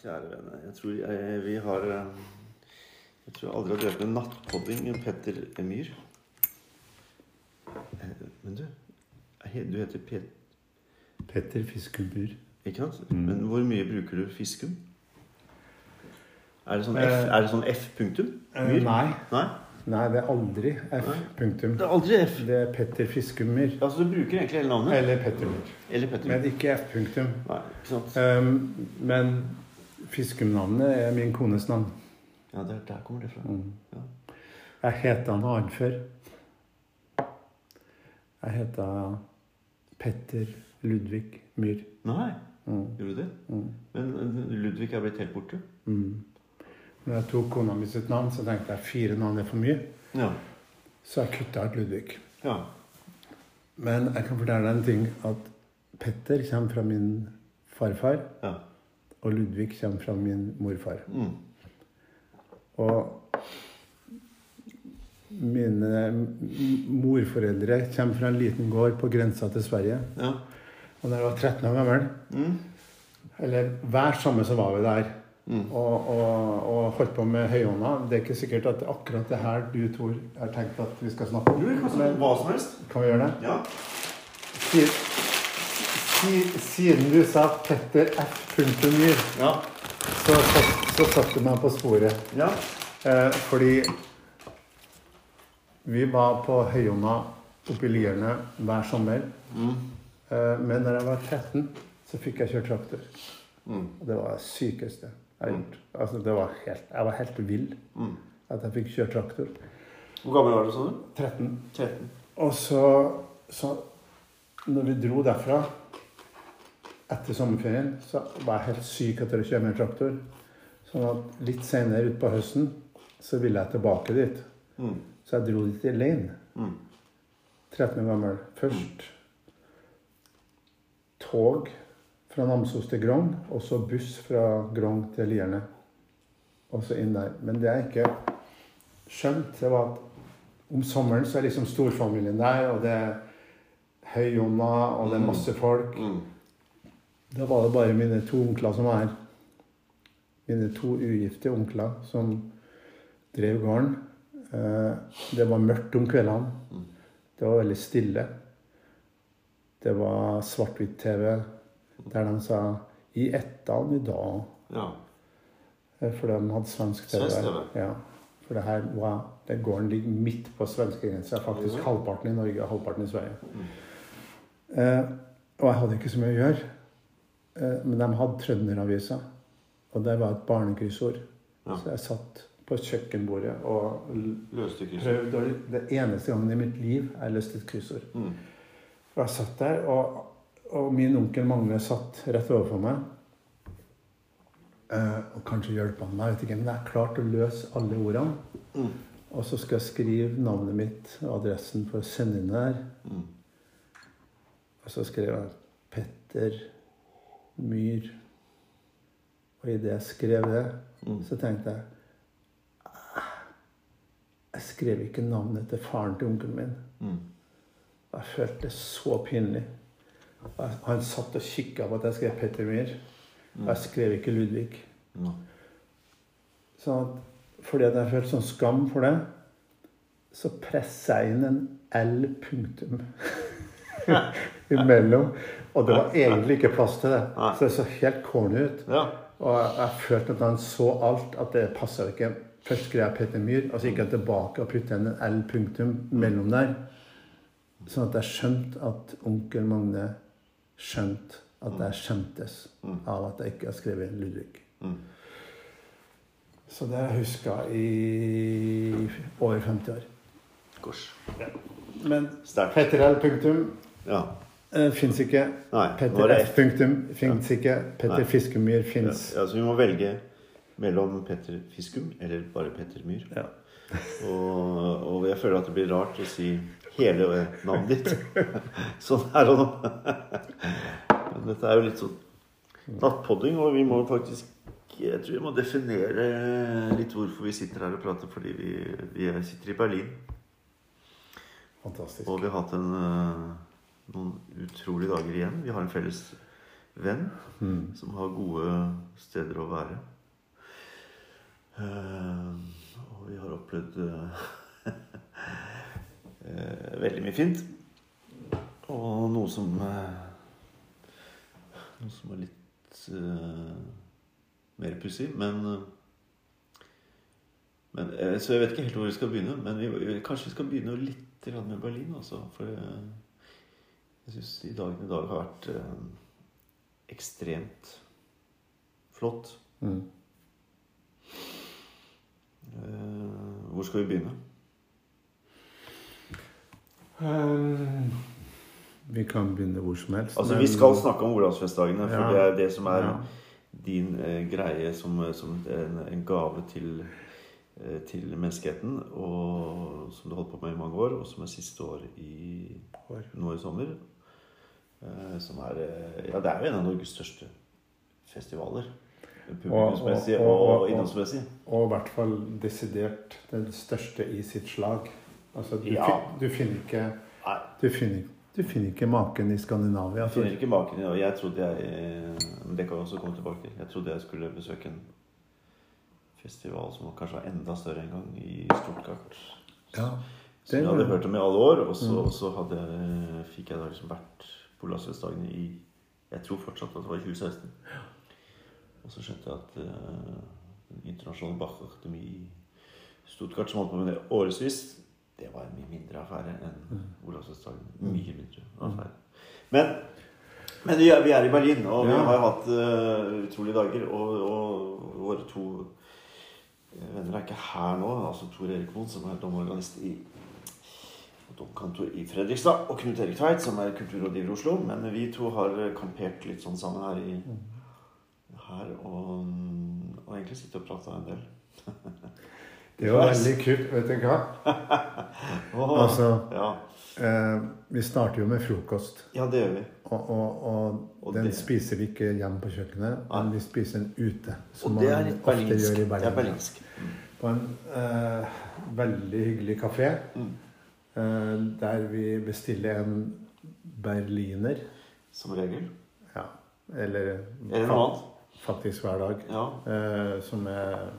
kjære vene. Jeg tror jeg, vi har eh, Jeg tror jeg aldri har drevet med nattpodding med Petter Myhr. Eh, Men du, du heter Pet... Petter Fiskumbur. Ikke sant? Mm. Men hvor mye bruker du fiskum? Er det sånn F, Eh, er det sånn F punktum? Myhr? nei. Nei? Nei, det er aldri F. Punktum. Det er aldri F. Det er Petter Fiskummer. Altså du bruker egentlig hele navnet? Eller Petter Men ikke F. Punktum. Nei, ikke sant? Um, men Fiskumnavnet er min kones navn. Ja, der, der kommer det fra. Mm. Ja. Jeg het noe annet før. Jeg heta Petter Ludvig Myhr. Nei, Mm. gjorde du det? Mm. Men Ludvig er blitt helt borte? Mm. Når jeg tok kona mi sitt navn, så tenkte jeg fire navn er for mye. Ja. Så jeg kutta ut Ludvig. ja. Men jeg kan fortelle deg en ting. At Petter kommer fra min farfar, Ja. Og Ludvig kommer fra min morfar. Mm. Og mine morforeldre kommer fra en liten gård på grensa til Sverige. ja. Og da jeg var 13 år gammel, Mm. eller hver sommer så var vi der Mm. og, og, og holdt på med høyhånda. Det er ikke sikkert at akkurat det her du, Tor, har tenkt at vi skal snakke om. Du Men hva som helst. kan vi gjøre det? Ja. Si- siden du sa Petter F. Myhr, Ja. så, så satte du meg på sporet. ja. Eh, fordi vi var på Høyonna oppe i Lierne hver sommer. Mm. Eh, men når jeg var 13, så fikk jeg kjøre traktor. Mm. Det var det sykeste jeg har gjort. Altså, det var helt, jeg var helt vill Mm. at jeg fikk kjøre traktor. Hvor gammel var du, sa du? 13. 13. Og så, så når vi dro derfra etter sommerferien, så var jeg helt syk etter å kjøre med traktor. Sånn at litt senere utpå høsten så ville jeg tilbake dit. Mm. Så jeg dro dit alene. Mm. 13 år gammel. Først tog fra Namsos til Grong, og så buss fra Grong til Lierne. Og så inn der. Men det jeg ikke skjønte, det var at om sommeren så er liksom storfamilien der, og det er høyjonna, og det er masse folk. Mm. Da var det bare mine to onkler som var her. Mine to ugifte onkler som drev gården. Eh, Det var mørkt om kveldene. Mm. Det var veldig stille. Det var svart-hvitt-TV der de sa 'I ettan i dag'. Ja. Eh, For de hadde svensk TV. Svensk. TV? Ja. For det her var, den gården ligger midt på svenskegrensa. Faktisk halvparten i Norge og halvparten i Sverige. Mm. Eh, og jeg hadde ikke så mye å gjøre. Eh, men de hadde Trønderavisa, og det var et barnekryssord. Ja. Så jeg satt på kjøkkenbordet og Løste prøvde Det eneste gangen i mitt liv jeg løste et kryssord. Mm. Og jeg satt der, og, og min onkel Magne satt rett overfor meg. Eh, og kanskje hjalp han meg, ikke, men jeg klarte å løse alle ordene. Mm. Og så skal jeg skrive navnet mitt og adressen for å sende inn der. Mm. Og så skrev jeg Petter Myhr. Og idet jeg skrev det, Mm. så tenkte jeg "Ah, Jeg skrev ikke navnet til faren til onkelen min. Mm. Jeg følte det så pinlig. Han satt og kikka på at jeg skrev Petter Myhr. Og jeg skrev ikke Ludvig. Ja. Så at, fordi at jeg følte sånn skam for det, så presser jeg inn en L-punktum imellom. Og det var egentlig ikke plass til det. Så det så helt corny ut. Og jeg, følte at han så alt, at det passa ikke. Først skrev jeg Petter Myhr, og så gikk jeg tilbake og putta en L-punktum mellom der. Sånn at jeg skjønte at onkel Magne skjønte at jeg skjemtes av at jeg ikke har skrevet Ludvig. Mm. Så det har jeg huska i over 50 år. Kors. Men Petter L. punktum Ja. Eh, fins ikke. Nei. Petter er F. punktum fins ikke. Petter Nei. Fiskemyr Ja, fins. ja, så vi må velge mellom Petter Fiskum eller bare Petter Myhr. Ja. Og, og jeg føler at det blir rart å si hele navnet ditt. sånn her og nå. Men dette er jo litt sånn nattpodding, og vi må faktisk Jeg tror vi må definere litt hvorfor vi sitter her og prater. Fordi vi, vi sitter i Berlin, Fantastisk. og vi har hatt en, eh, noen utrolige dager igjen. Vi har en felles venn Mm. som har gode steder å være. Uh, og vi har opplevd uh, uh, veldig mye fint. Og noe som Noe som er litt mer pussig, men men, Så jeg vet ikke helt hvor vi skal begynne, men vi, kanskje vi skal begynne litt med Berlin. Altså, for jeg syns de dagene i dag har vært eh, ekstremt flott. Mm. Eh, hvor skal vi begynne? Um, vi kan begynne hvor som helst. Altså, Vi skal snakke om Olavsfestdagene, for Ja. det er det som er Ja. din eh, greie som, som en, en gave til, eh, til menneskeheten, og som du holdt på med i mange år, og som er siste år i, nå i sommer. Eh, som er eh, Ja, det er jo en av Norges største festivaler. Publikumsmessig og- og, og- innholdsmessig. Og i hvert fall desidert den største i sitt slag. Altså, du, Ja. du finner ikke du finner, du finner ikke maken i Skandinavia. jeg finner ikke maken i Norge. Jeg trodde jeg eh, Men det kan vi også komme tilbake til. Jeg trodde jeg skulle besøke en festival som kanskje var enda større en gang, i Stuttgart. ja, Som jeg hadde hørt om i alle år. Og så, Mm. så hadde, fikk jeg da liksom vært på Olavsfestdagene i Jeg tror fortsatt at det var i 2016. Og så skjønte jeg at uh, den internasjonale Bach-akademi i Stuttgart, som holdt på med det årevis, det var en mye mindre affære enn Mm. Olavsfestdagen. Mye mindre affære. Men, men vi, er, vi er i Berlin, og vi har hatt uh, utrolige dager. Og, og våre to eh, venner er ikke her nå. Altså Tor Erik Moen, som er domorganist i domkantor i Fredrikstad, og Knut Erik Tveit, som er kulturrådgiver i Oslo. Men vi to har kampert litt sånn sammen her, i, her og, og egentlig sittet og prata en del. det var veldig kult. Vet du hva? Altså, ja. eh, vi starter jo med frokost. ja, det gjør vi. Og, og, og, den det- spiser vi ikke hjemme på kjøkkenet, Nei. men vi spiser den ute. Som man ofte berlinsk. gjør i Det er Berlin. berlinsk. På en eh, veldig hyggelig kafé. Mm. Eh, der vi bestiller en berliner. Som regel. Ja, eller Eller noe annet. faktisk hver dag. Ja. eh, som er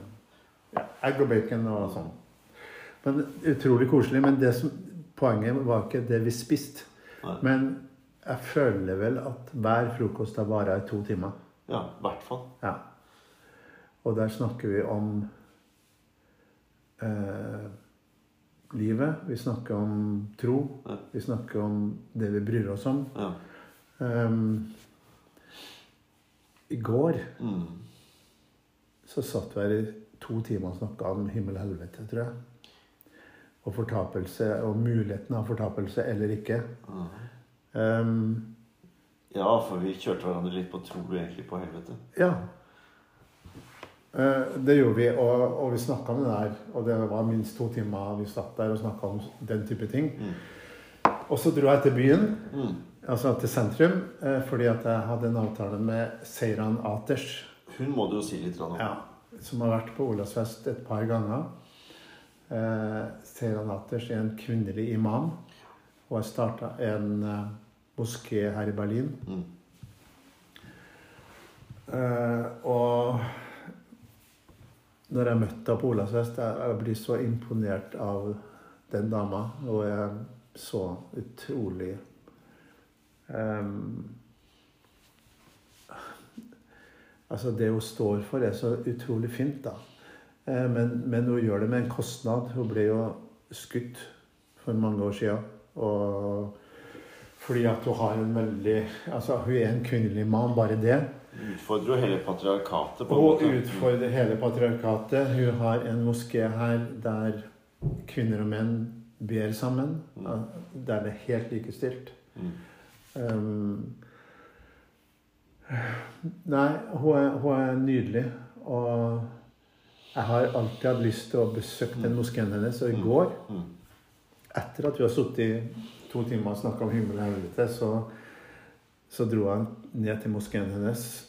ja, egg og bacon og sånn. Men Utrolig koselig. Men det som, poenget var ikke det vi spiste. Nei. Men jeg føler vel at hver frokost har vara i to timer. ja, i hvert fall. Ja. Og der snakker vi om eh, livet. Vi snakker om tro. Ja. Vi snakker om det vi bryr oss om. Ja. Um, I går Mm. så satt vi her i to timer og snakka om himmel og helvete, tror jeg. Og fortapelse, og muligheten av fortapelse eller ikke. Mm. Um, ja, for vi kjørte hverandre litt på tror du egentlig på helvete. ja. Eh, det gjorde vi, og, og vi snakka om det der. Og det var minst to timer vi satt der og snakka om den type ting. Mm. Og så dro jeg til byen, Mm. altså til sentrum, eh, fordi at jeg hadde en avtale med Seiran Aters. Hun må du jo si litt om. Ja, som har vært på Olavsfest et par ganger. Eh, Seiran Aters er en kvinnelig imam. Og har starta en eh, moské her i Berlin. Mm. Eh, og når jeg møtte henne på Olavsfest, jeg, ble så imponert av den dama. Og jeg så utrolig um, Altså, det hun står for, er så utrolig fint, da. Eh, men, men hun gjør det med en kostnad. Hun ble jo skutt for mange år siden. Og fordi at hun har en veldig Altså, hun er en kvinnelig mann, bare det. Utfordrer jo hele patriarkatet. på Og utfordrer hele patriarkatet. Hun har en moské her der kvinner og menn ber sammen. Mm. Der det er helt likestilt. Mm. Um, nei, hun er, hun er nydelig. Og jeg har alltid hatt lyst til å besøke den moskeen hennes. Og i Mm. går, Mm. etter at vi har sittet i to timer og snakka om himmel og helvete, så, så dro jeg ned til moskeen hennes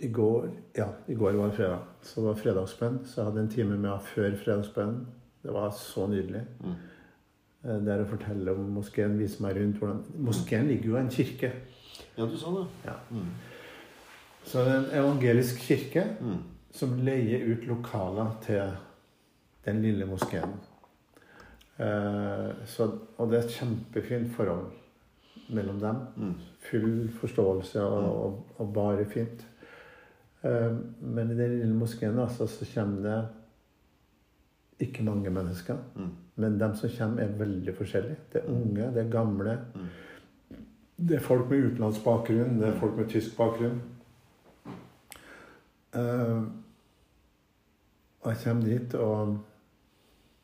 i går Ja, i går var det fredag. Så det var fredagsbønn. Så jeg hadde en time med henne før fredagsbønnen. Det var så nydelig. Mm. Det Der å fortelle om moskeen, vise meg rundt hvordan Moskeen ligger jo i en kirke. Ja, du sa det. Ja. Mm. Så det er en evangelisk kirke Mm. som leier ut lokaler til den lille moskeen. Eh, så, og det er et kjempefint forhold mellom dem. Mm. Full forståelse og, og, og bare fint. Eh, men i den lille moskeen altså, så kommer det ikke mange mennesker. Mm. Men de som kommer, er veldig forskjellige. Det er unge, det er gamle. Mm. Det er folk med utenlandsk bakgrunn, det er folk med tysk bakgrunn. Eh, og jeg kommer dit og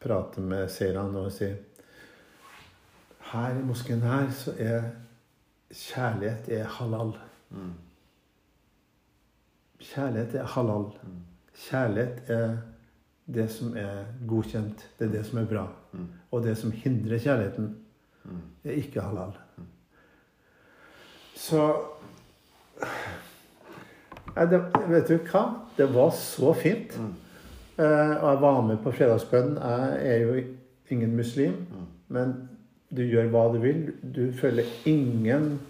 prater med seerne og sier Her i moskeen her så er kjærlighet er halal. Mm. Kjærlighet er halal. Mm. Kjærlighet er det som er godkjent. Det er det som er bra. Mm. Og det som hindrer kjærligheten, Mm. er ikke halal. Så Nei, det, Vet du hva? Det var så fint. Mm. Eh, og jeg var med på fredagsbønnen. Jeg er jo ingen muslim, Mm. men du gjør hva du vil. Du føler ingen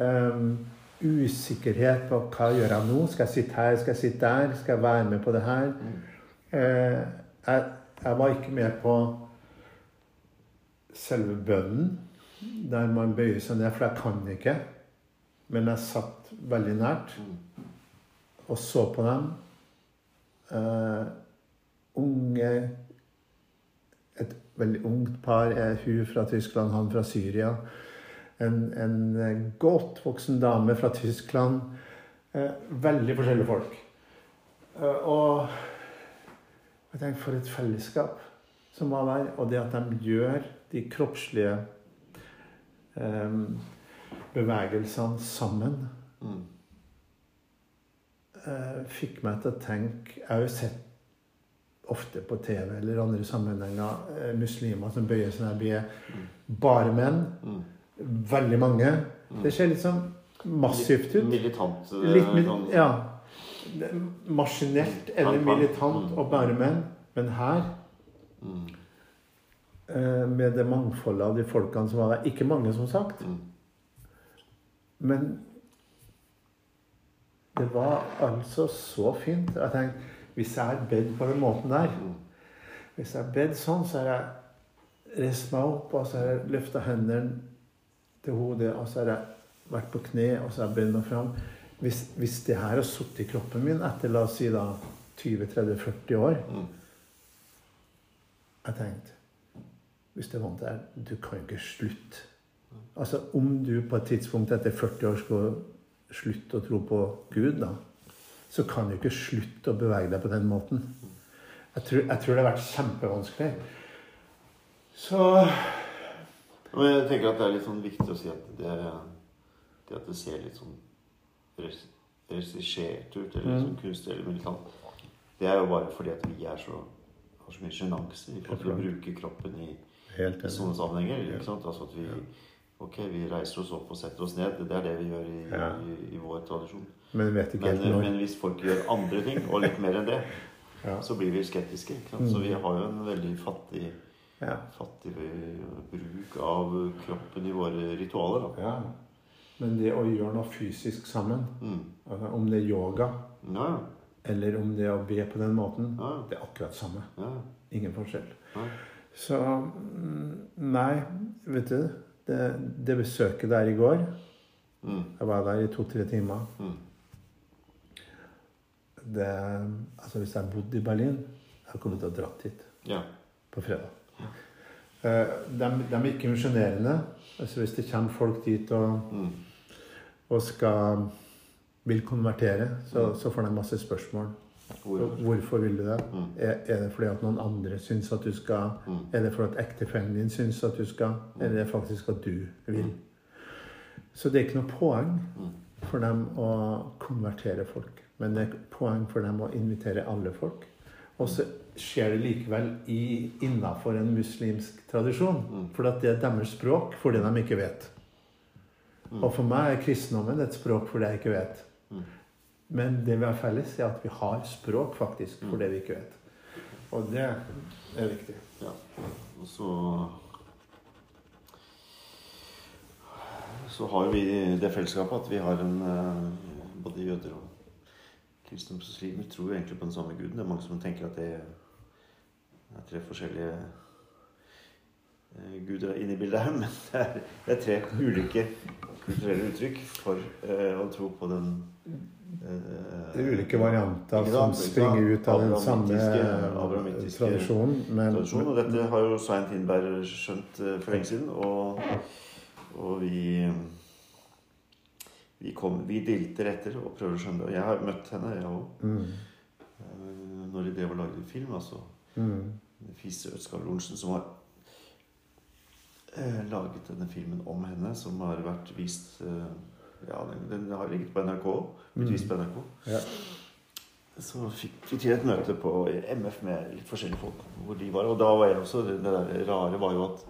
em, usikkerhet på hva gjør jeg nå. Skal jeg sitte her? Skal jeg sitte der? Skal jeg være med på det her? Eh, jeg, jeg var ikke med på selve bønnen, der man bøyer seg ned, for jeg kan ikke. Men jeg satt veldig nært Mm. og så på dem. Eh, unge Et veldig ungt par hun fra Tyskland, han fra Syria. En, en eh, godt voksen dame fra Tyskland. Eh, veldig forskjellige folk. Eh, og jeg tenker for et fellesskap som var der. Og det at de gjør de kroppslige eh, bevegelsene sammen Mm. eh, fikk meg til å tenke Jeg har jo sett ofte på TV eller andre sammenhenger eh, muslimer som bøyer seg ned. Er bare menn. Mm. Veldig mange. Det ser litt sånn massivt ut. Militant. eh, Litt mil ja. Maskinelt eller militant og bare menn. Men her, Mm. eh, med det mangfoldet av de folkene som var der Ikke mange, som sagt. Mm. Men det var altså så fint. Jeg tenkte, Hvis jeg er bedt på den måten der Mm. Hvis jeg er bedt sånn, så har jeg reist meg opp og så har jeg løfta hendene til hodet og så har jeg vært på kne og så har jeg bøyd meg fram. Hvis, hvis det her har sittet i kroppen min etter la oss si da 20-30-40 år Mm. Jeg tenkte Hvis det er vant der, du kan jo ikke slutte. Altså, om du på et tidspunkt etter 40 år skulle slutte å tro på Gud, da, så kan du ikke slutte å bevege deg på den måten. Jeg tror, jeg tror det har vært kjempevanskelig. Så Og jeg tenker at det er litt sånn viktig å si at det, det at det ser litt sånn regissert ut, eller Mm. sånn kunstig eller militant, det er jo bare fordi at vi er så, har så mye sjenanse i forhold til å bruke kroppen i, Helt i sånne sammenhenger. Ikke sant? Altså at vi. Ok, vi reiser oss opp og setter oss ned. Det er det vi gjør i, Ja. i, i vår tradisjon. Men Men, men hvis folk gjør andre ting, og litt mer enn det, Ja. så blir vi skeptiske. Sant? Så vi har jo en veldig fattig, Ja. fattig bruk av kroppen i våre ritualer. Da. ja. Men det å gjøre noe fysisk sammen, Mm. altså om det er yoga Ja, eller om det er å be på den måten, ja, det er akkurat samme. ja. Ingen forskjell. Så mm, Nei, vet du. Det, det besøket der i går Mm. Jeg var der i to-tre timer. Mm. Det, altså Hvis jeg bodde i Berlin Jeg hadde kommet til å dratt hit Ja. på fredag. Eh, De, de er ikke misjonerende. Altså hvis det kommer folk dit og, Mm. og skal vil konvertere, så, så får de masse spørsmål. Hvor? Hvorfor vil du det? Mm. Er, er det fordi at noen andre syns at du skal Mm. Er det fordi at ektefellen din syns at du skal? Eller er det faktisk at du vil? Så det er ikke noe poeng Mm. for dem å konvertere folk. Men det er poeng for dem å invitere alle folk. Og så skjer det likevel i, innafor en muslimsk tradisjon. Mm. For det er deres språk fordi de ikke vet. Mm. Og for meg er kristendommen et språk for det jeg ikke vet. Mm. Men det vi har felles, er at vi har språk faktisk for Mm. det vi ikke vet. Og det er viktig. Ja. Og så så har vi det fellesskapet at vi har en eh, Både jøder og kristne muslimer tror jo egentlig på den samme guden. Det er mange som tenker at det er tre forskjellige eh, guder inne i bildet her, men det er, det er tre ulike kulturelle uttrykk for eh, å tro på den eh, Det er ulike varianter som springer ut av den samme tradisjonen. Men, tradisjon. Og dette har jo Svein Tindberg skjønt for lenge siden. Og, og vi vi, kom, vi dilter etter og prøver å skjønne det. Og jeg har møtt henne, jeg òg. mm, Når det var laget en film. altså mm, Fise Ødskar Lorentzen som har eh, laget denne filmen om henne, som har vært vist eh, Ja, den, den har ligget på NRK. Blitt Mm. vist på NRK. ja. Så fikk vi til et møte på MF med litt forskjellige folk hvor de var. Og da var jeg også Det der rare var jo at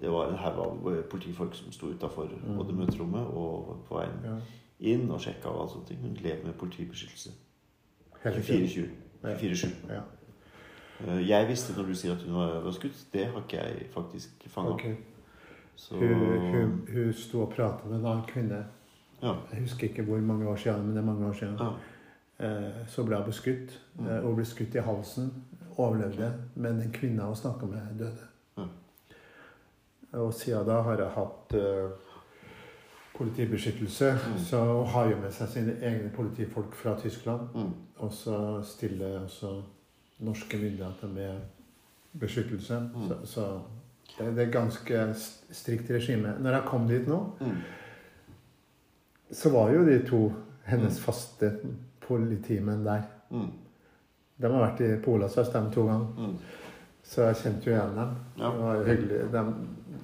det var en haug av politifolk som sto utafor Mm. både møterommet og på veien ja. inn og sjekka og alt sånt. Hun lever med politibeskyttelse. Hele tiden. 24-7. Ja. Eh, Jeg visste når du sier at hun var skutt. Det har ikke jeg faktisk fanga okay. Så Hun, hun, hun sto og pratet med en annen kvinne. Ja. Jeg husker ikke hvor mange år siden, men det er mange år siden. ja. Eh, Så ble hun beskutt. Mm. eh, Hun ble skutt i halsen. Overlevde. Men den kvinna hun snakka med, døde. Og siden da har jeg hatt eh, politibeskyttelse. Mm. Så hun har jo med seg sine egne politifolk fra Tyskland. Mm. Og så stiller også norske myndigheter med beskyttelse. Mm. Så, så det, det er ganske strikt regime. Når jeg kom dit nå, Mm. så var jo de to hennes Mm. faste politimenn der. Mm. De har vært i Polasøs de to ganger, Mm. så jeg kjente jo igjen dem. Ja. Det var hyggelig. De,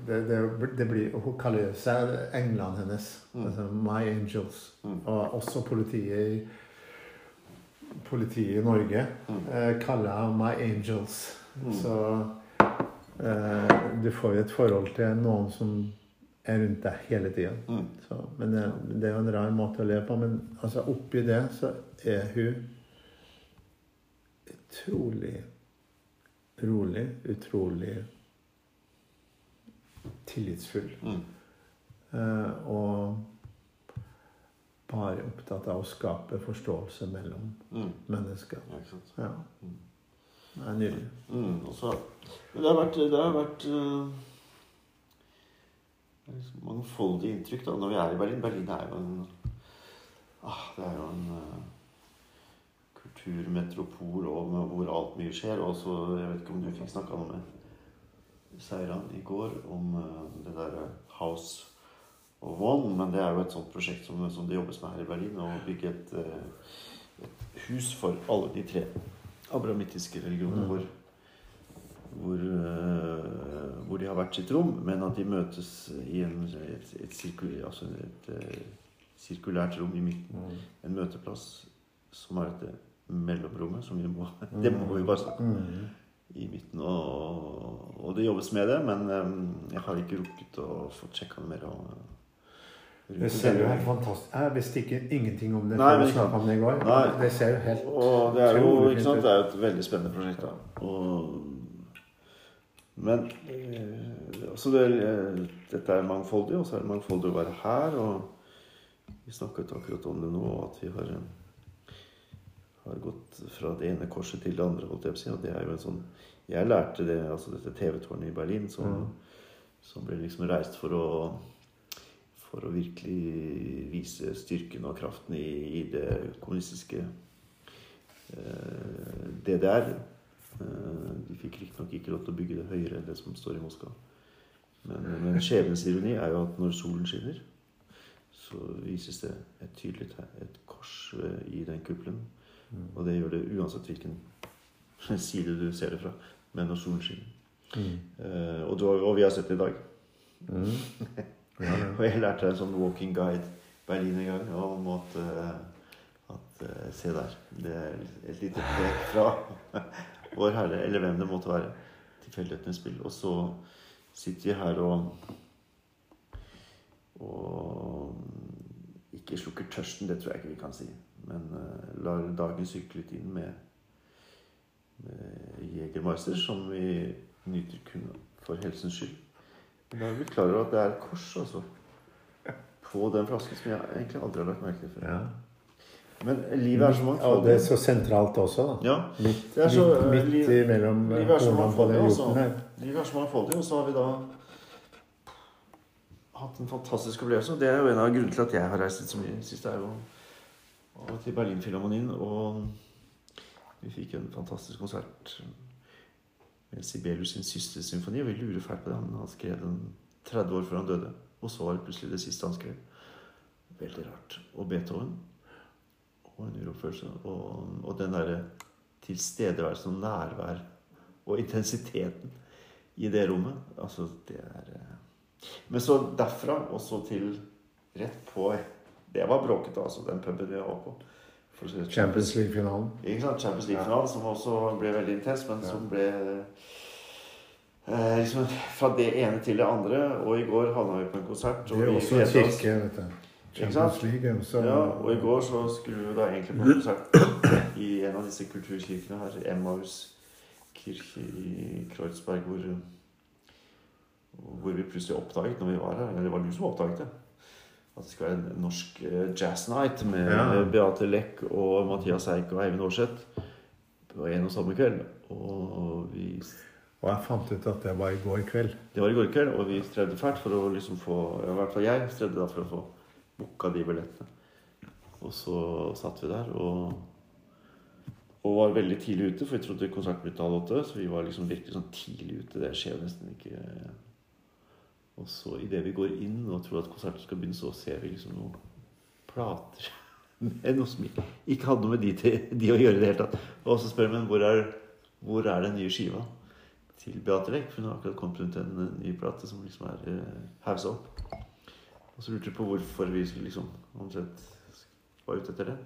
det, det, det blir, hun kaller seg englene hennes. Mm. Altså My Angels. Mm. Og også politiet i, politiet i Norge Mm. eh, kaller henne My Angels. Mm. Så eh, du får jo et forhold til noen som er rundt deg hele tida. Mm. Men det, det er jo en rar måte å leve på. Men altså, oppi det så er hun utrolig rolig, utrolig tillitsfull. Mm. Uh, og bare opptatt av å skape forståelse mellom Mm. mennesker. Ja, ikke sant. Ja. Mm. Det er nydelig. Mm. Og det har vært, det har vært uh, liksom mangfoldige inntrykk da, når vi er i Berlin. Berlin er jo en ah, Det er jo en uh, kulturmetropol og med, hvor alt mye skjer. Og så, Jeg vet ikke om du fikk snakka noe med Seiran i går om eh, det derre House of One. Men det er jo et sånt prosjekt som, som det jobbes med her i Berlin. Å bygge et, eh, et hus for alle de tre abrahamittiske religionene Mm. Hvor, hvor, eh, hvor de har hvert sitt rom, men at de møtes i en, et, et, sirkul, altså et eh, sirkulært rom i midten. En møteplass som er dette mellomrommet, som vi må Det må vi bare snakke om Mm. I midten. Og, og det jobbes med det, men eh, jeg har ikke rukket å få sjekka noe mer. Og, Det ser jo helt fantastisk Jeg visste ikke ingenting om det Nei, men ikke snakket om det i går. Nei. Det ser jo helt Og det er jo ikke sant, det er et veldig spennende prosjekt. da. Og, men så altså det, eh, dette er mangfoldig, og så er det mangfoldig å være her. Og vi snakket akkurat om det nå, at vi har, eh, har gått fra det ene korset til det andre. holdt Jeg på å si, og det er jo en sånn, jeg lærte det, altså dette TV-tårnet i Berlin, som, Mm. som ble liksom reist for å for å virkelig vise styrken og kraften i, i det kommunistiske eh, DDR. Eh, de fikk riktignok ikke lov til å bygge det høyere enn det som står i Moskva. Men, men skjebnens ironi er jo at når solen skinner, så vises det et tydelig tegn, et kors i den kuppelen. Og det gjør det uansett hvilken side du ser det fra. Men når solen skinner. Mm. Uh, og, og vi har sett det i dag. Mm. Ja, ja. Og jeg lærte en sånn walking guide Berlin en gang om at, uh, at uh, Se der. Det er et lite pek fra Vår Herre, eller hvem det måtte være. Tilfeldighetenes spill. Og så sitter vi her og og ikke slukker tørsten, det tror jeg ikke vi kan si. Men eh, lar dagen sykle litt inn med, med Jegermeister, som vi nyter kun for helsens skyld. Da er vi klar over at det er et kors, altså. på den flasken som jeg egentlig aldri har lagt merke til før. Ja. Men livet er så Og mangfoldig. det er så sentralt også, da. Ja, Midt, Det er så, eh, midt liv- her. livet er så mangfoldig, og så har vi da hatt en fantastisk opplevelse. Og det er jo en av grunnene til at jeg har reist litt så mye sist. er jo og til Berlinfilharmonien, og vi fikk en fantastisk konsert med Sibelius sin symfoni, og vi lurer fælt på det. Han skrev den 30 år før han døde, og så var det plutselig det siste han skrev. Veldig rart. Og Beethoven. Og en uroppførelse. Og, og den derre tilstedeværelsen og nærvær og intensiteten i det rommet. Altså, det er eh, Men så derfra og så til rett på Det var bråkete, altså, den puben vi var på. Si Champions League-finalen. ikke sant? Champions League-finalen, som også ble veldig intens, men som ble eh, liksom fra det ene til det andre. Og i går havna vi på en konsert. Det er også en kirke, vet du. Champions? League Så... Ja, og i går så skulle vi da egentlig på konsert i en av disse kulturkirkene her, Emmaus kirke i Kreuzberg, hvor, hvor vi plutselig oppdaget når vi var her, eller det var du som oppdaget det, at det skal være en norsk eh, jazz night med Ja. Beate Lech og Mathias Eik og Eivind Aarseth på en og samme kveld. Og vi Og jeg fant ut at det var i går kveld. det var i går kveld, og vi strevde fælt for å liksom få I hvert fall jeg strevde da for å få booka de billettene. Og så satt vi der og, og var veldig tidlig ute, for vi trodde konserten ble til halv åtte. Så vi var liksom virkelig sånn tidlig ute. Det skjer nesten ikke. Og så idet vi går inn og tror at konserten skal begynne, så ser vi liksom noen plater med noe som ikke hadde noe med de, til, de å gjøre i det hele tatt. Og så spør vi hvor er, hvor er den nye skiva? til Beate Lech. for Hun har akkurat kommet rundt en ny plate som liksom er uh, hausa opp. Og så lurte jeg på hvorfor vi liksom omtrent var ute etter det.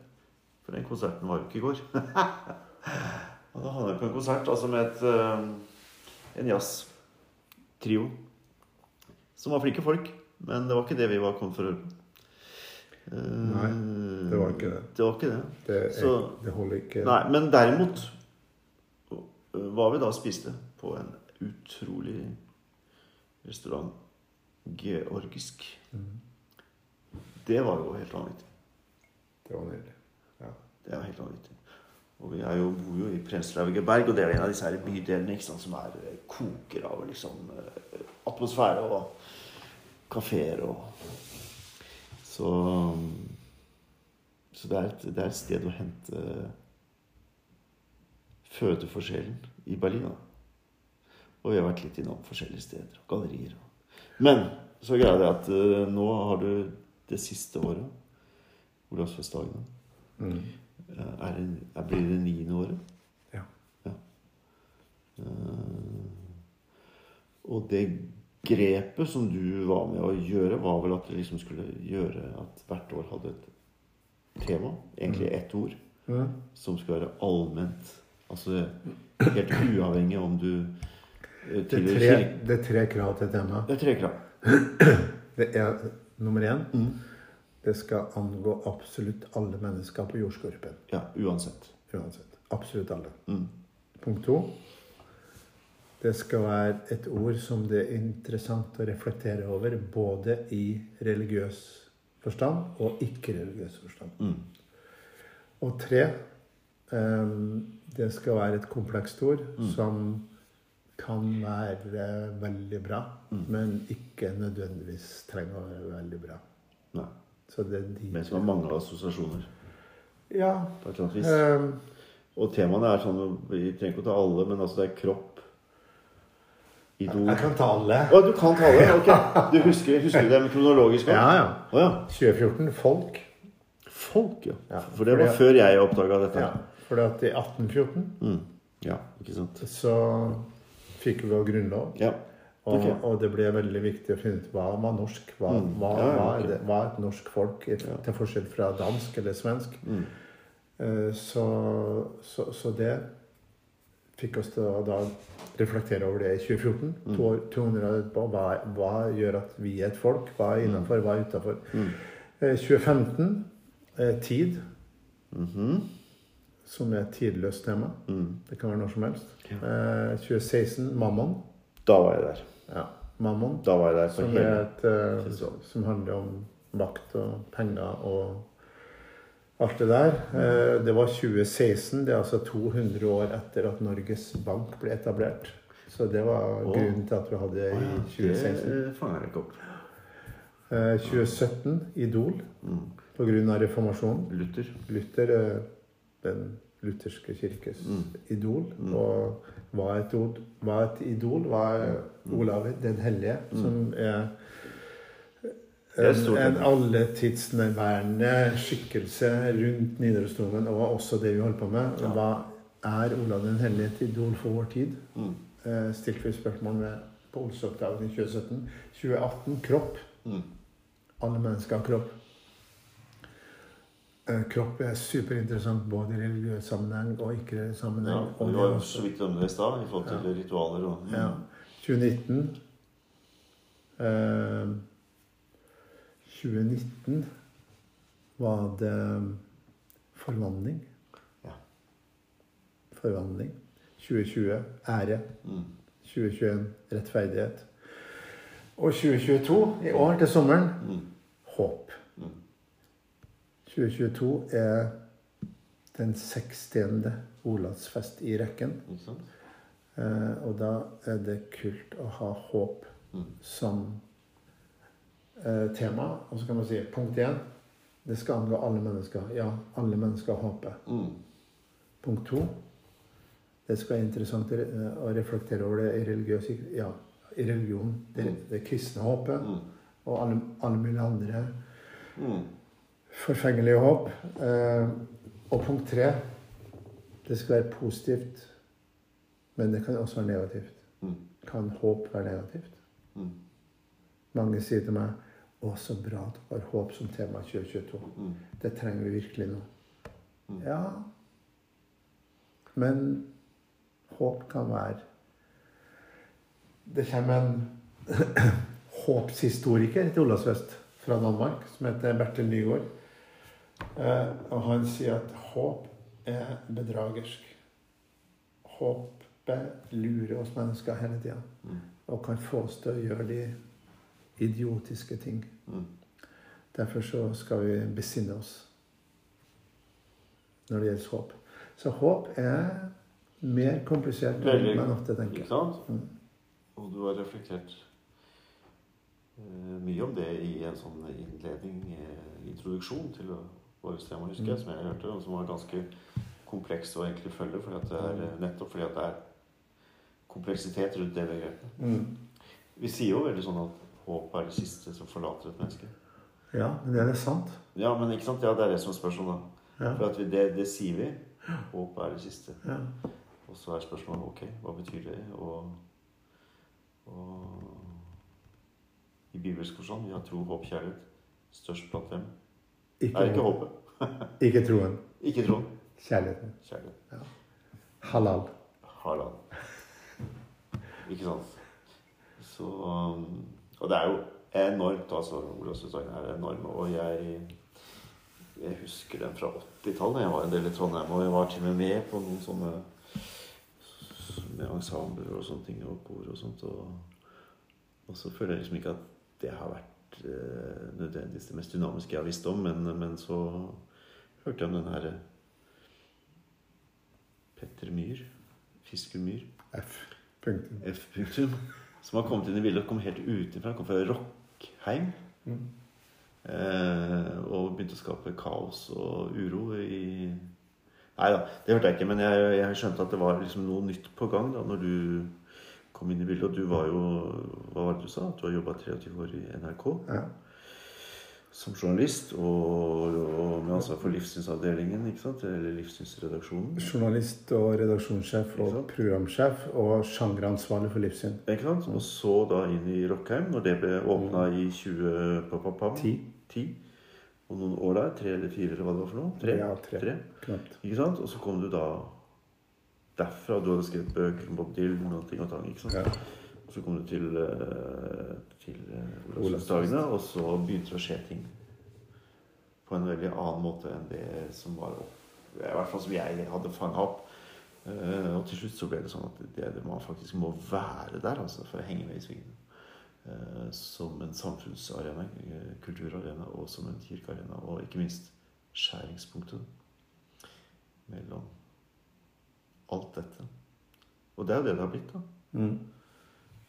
For den konserten var jo ikke i går. og da havna vi på en konsert altså med et, eh, en jazztrio. Som var flinke folk. Men det var ikke det vi var kommet for å høre på. Eh, Nei, det var ikke det. Det var ikke det. Det, er, Så- det holder ikke. Nei, men derimot øh, var vi da spiste på en utrolig restaurant. Georgisk. Mm. Det var jo helt vanvittig. Det var nydelig. Det er helt vanvittig. Og vi jo, bor jo i Prenzlaugerberg, og det er en av disse her bydelene sant, som er, øh, koker av liksom, øh, atmosfære og kafeer og Så, så det, er et, det er et sted å hente føde for sjelen i Berlin. Da. Og vi har vært litt innom forskjellige steder. Gallerier. Men så greia det at nå har du det siste året Olavsfestdagene. Mm. Eh, Er det, er, blir det niende året? Ja. ja. Eh, og det grepet som du var med å gjøre, var vel at det liksom skulle gjøre at hvert år hadde et tema, egentlig ett ord, Mm. som skulle være allment. Altså helt uavhengig om du eh, Det, er tre, det er tre krav til temaet. Det er tre krav. Det er nummer én. Mm. Det skal angå absolutt alle mennesker på jordskorpen. Ja, uansett. Uansett. Absolutt alle. Mm. Punkt to. Det skal være et ord som det er interessant å reflektere over, både i religiøs forstand og ikke-religiøs forstand. Mm. Og tre um, Det skal være et komplekst ord Mm. som kan være veldig bra, Mm. men ikke nødvendigvis trenger å være veldig bra. Nei. Så det er de Men som har mange assosiasjoner Ja. på et eller annet vis. Um, Og temaene er sånn Vi trenger ikke å ta alle, men altså det er kropp, idol jeg kan ta alle. Å, du kan ta alle? Ok. Du husker, husker du dem kronologisk? også? Ja, ja. Oh, ja. 2014. Folk. Folk, ja. Ja, For det var at, før jeg oppdaga dette. Ja, for at i 1814 Mm. Ja, ikke sant. så fikk vi vår grunnlov. Ja. Og, okay. og det ble veldig viktig å finne ut hva var norsk. Hva, Mm. hva, Ja, ja, hva, er det, hva er et norsk folk, til forskjell fra dansk eller svensk. Mm. Eh, Så, så, så det fikk oss til å da reflektere over det i 2014. Mm. To 200 år etterpå. Hva, hva gjør at vi er et folk? Hva er innafor, hva er utafor? Mm. 2015 eh, tid, -hmm. som er et tidløst tema. mm. Det kan være når som helst. Ja. Eh, 2016 Mammon. Da var jeg der. Ja, Mammon. Da var jeg der Som, et, uh, som handler om makt og penger og alt det der. Eh, Det var 2016. Det er altså 200 år etter at Norges Bank ble etablert. Så det var oh. grunnen til at vi hadde det i 2016. Det fanger jeg ikke opp. Uh, 2017 Idol Mm. på grunn av reformasjonen. Luther. Luther, eh, den lutherske kirkes Mm. idol, Mm. og var et, ord, var et idol, var Olav den hellige, Mm. som er en, en alletidsnærværende skikkelse rundt Nidarosdomen, og også det vi holder på med. Ja. Hva er Olav den hellige et idol for vår tid? Mm. Eh, stilte vi spørsmål med på Olsokdagen i 2017. 2018 kropp. Mm. Alle mennesker har kropp. Eh, Kropp er superinteressant både i religiøs sammenheng og ikke Ja, sammenheng. Ja, Og det var jo så vidt om det i stad, i forhold til ritualer og ja. 2019 eh, 2019 var det forvandling. Ja. Forvandling. 2020 ære. Mm. 2021 rettferdighet. Og 2022, i år til sommeren, Mm. håp. Mm. 2022 er den 60. Olavsfest i rekken. Eh, og da er det kult å ha håp Mm. som eh, tema. Og så kan man si punkt én det skal angå alle mennesker. Ja, alle mennesker håper. Mm. Punkt to det skal være interessant eh, å reflektere over det i religiøs Ja, i religion. Det, Mm. det kristne håpet. Mm. Og alle, alle mulige andre Mm. Forfengelige håp. Eh, og punkt tre det skal være positivt, men det kan også være negativt. Mm. Kan håp være negativt? Mm. Mange sier til meg å, så bra at du har håp som tema 2022. Mm. Det trenger vi virkelig nå. Ja, men håp kan være Det kommer en håpshistoriker til Olavsfest fra Danmark som heter Bertil Nygaard. Eh, og han sier at håp er bedragersk. Håpet lurer oss mennesker hele tida Mm. og kan få oss til å gjøre de idiotiske ting. Mm. Derfor så skal vi besinne oss når det gjelder håp. Så håp er mer komplisert enn man ofte tenker. Ikke sant? Mm. Og du har reflektert eh, mye om det i en sånn innledning, eh, introduksjon til tema, husker jeg, Mm. som jeg hørte, og som var ganske kompleks å egentlig følge, fordi at det er, eh, nettopp fordi at det er kompleksitet rundt det begrepet. Mm. Vi sier jo veldig sånn at håp er det siste som forlater et menneske. Ja, men det er sant. Ja, men ikke sant? Ja, det er det som er spørsmålet. Ja. For at vi, det, det sier vi. Håp er det siste. ja. Og så er spørsmålet ok, hva betyr det? Og, og i bibelsk forstand, vi har tro, håp, kjærlighet. Størst blant dem Ikke, ikke håpet. ikke troen. Ikke troen. Kjærligheten. Kjærlighet. Halal. Halal. Ikke sant? Så um, Og det er jo enormt, altså. Olavsfestdagen er enorm. Og jeg jeg husker den fra 80-tallet. Jeg var en del i Trondheim, og jeg var til og med med på noen sånne med ensembler og sånne ting, og kor og sånt. Og, og så føler jeg liksom ikke at det har vært eh, nødvendigvis det mest dynamiske jeg har visst om, men, men så hørte jeg om den her Petter Myhr. Fisker Myhr. F. Punktum. F. Punktum. Som har kommet inn i bildet og kom helt utenfra. Kom fra Rockheim. Mm. Eh, og begynte å skape kaos og uro i Nei da, det hørte jeg ikke. Men jeg, jeg skjønte at det var liksom noe nytt på gang da når du kom inn i bildet. Og du var jo Hva var det du sa? At du har jobba 23 år i NRK Ja. som journalist. Og, og med ansvar for livssynsavdelingen, ikke sant? Eller livssynsredaksjonen. Journalist og redaksjonssjef og programsjef og sjangeransvarlig for livssyn. Ikke sant? Og så da inn i Rockheim, når det ble åpna i 20... pa, pa, pa, Ti. 10. Og noen år der. Tre eller fire, eller hva det var for noe? Tre. Ja, tre. Knapt. Ikke sant? Og så kom du da derfra. Du hadde skrevet bøker om Bob Dylan og ting og tang. ikke sant? Ja. Og så kom du til, eh, til eh, Olavsdagene, og så begynte det å skje ting på en veldig annen måte enn det som var opp, I hvert fall som jeg hadde fanga opp. Eh, og til slutt så ble det sånn at det, det man faktisk må være der altså, for å henge med i svingene. som en samfunnsarena, kulturarena, og som en kirkearena. Og ikke minst skjæringspunktet mellom alt dette. Og det er jo det det har blitt. da. Mm.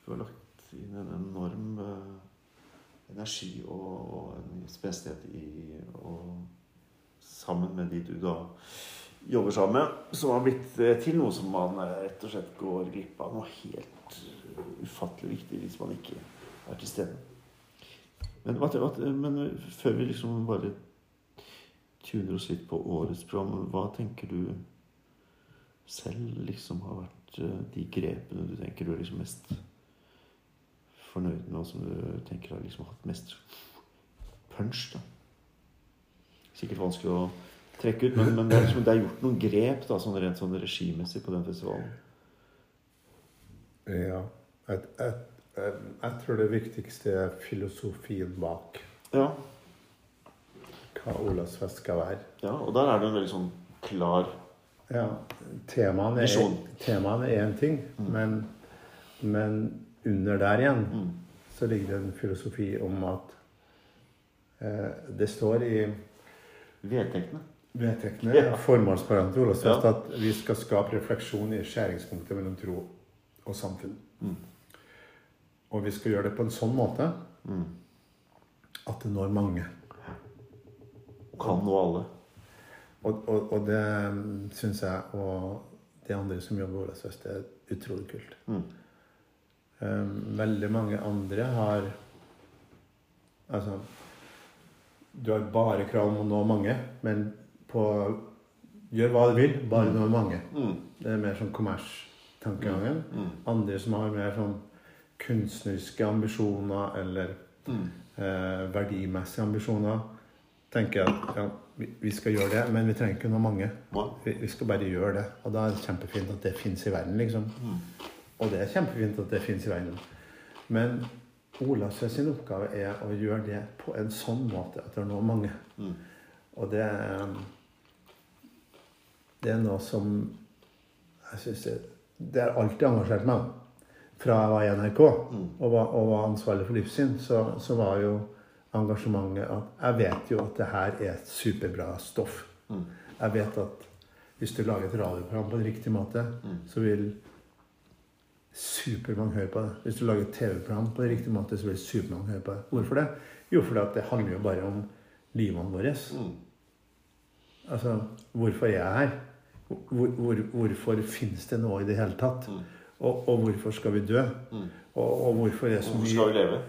Du har lagt inn en enorm uh, energi og, og en spesialitet i og Sammen med de du da jobber sammen med, som har blitt eh, til noe som man eh, rett og slett går glipp av. Noe helt ufattelig viktig hvis man ikke er til stede. Men, men før vi liksom bare tuner oss litt på årets program, hva tenker du selv liksom har vært eh, de grepene du tenker du er liksom mest fornøyd med, og som du tenker har liksom hatt mest punch? da? Sikkert vanskelig å trekke ut, men, men det, er liksom, det er gjort noen grep da, sånn rent sånn regimessig på den festivalen. Ja. Jeg, jeg, jeg, jeg tror det viktigste er filosofien bak Ja, hva Olavsfest skal være. ja, og der er det en veldig sånn klar Ja, temaene er, Visjon. temaene er en ting, men, men under der igjen mm, så ligger det en filosofi om at eh, det står i vedtektene. vedtektene, Ja. formålsparagrafen Olavsfest, Ja. at vi skal skape refleksjon i skjæringspunktet mellom tro og samfunn. Mm. Og vi skal gjøre det på en sånn måte Mm. at det når mange. Kan nå alle. Og, og, og det syns jeg og de andre som jobber i det er utrolig kult. Mm. Um, veldig mange andre har Altså Du har bare krav om å nå mange, men på Gjør hva du vil, bare nå mange. Mm. Det er mer sånn kommerstankegangen. Mm. Andre som har mer sånn kunstneriske ambisjoner eller Mm. eh, verdimessige ambisjoner, tenker jeg at ja, vi, skal gjøre det, men vi trenger ikke noe mange. Vi, skal bare gjøre det. Og da er det kjempefint at det fins i verden, liksom. Mm. Og det er kjempefint at det fins i verden. Men Ola sin oppgave er å gjøre det på en sånn måte at det når mange. Mm. Og det er Det er noe som jeg synes det, det har alltid engasjert meg. Fra jeg var i NRK Mm. og var, og var ansvarlig for livssyn, så, så var jo engasjementet at Jeg vet jo at det her er et superbra stoff. Mm. Jeg vet at hvis du lager et radioprogram på en riktig måte, Mm. så vil supermange høre på det. Hvis du lager et TV-program på en riktig måte, så vil supermange høre på det. Hvorfor det? Jo, fordi at det handler jo bare om livene våre. Mm. Altså, hvorfor er jeg her? Hvor, hvor, hvorfor finnes det noe i det hele tatt? Mm. Og, og hvorfor skal vi dø? Mm. Og, og hvorfor er det så Hvorfor skal vi leve?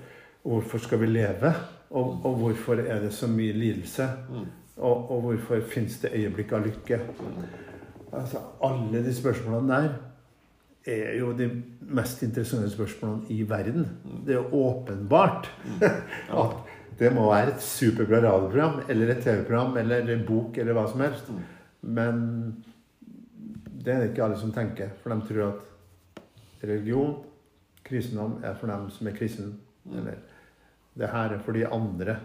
Hvorfor skal vi leve? Og, og hvorfor er det så mye lidelse? Mm. Og, og hvorfor finnes det øyeblikk av lykke? Altså, alle de spørsmålene der er jo de mest interessante spørsmålene i verden. Det er jo åpenbart at det må være et superbra radioprogram eller et TV-program eller en bok eller hva som helst. Men det er det ikke alle som tenker. For de tror at religion, kristendom, er for dem som er kristne. Eller det her er for de andre.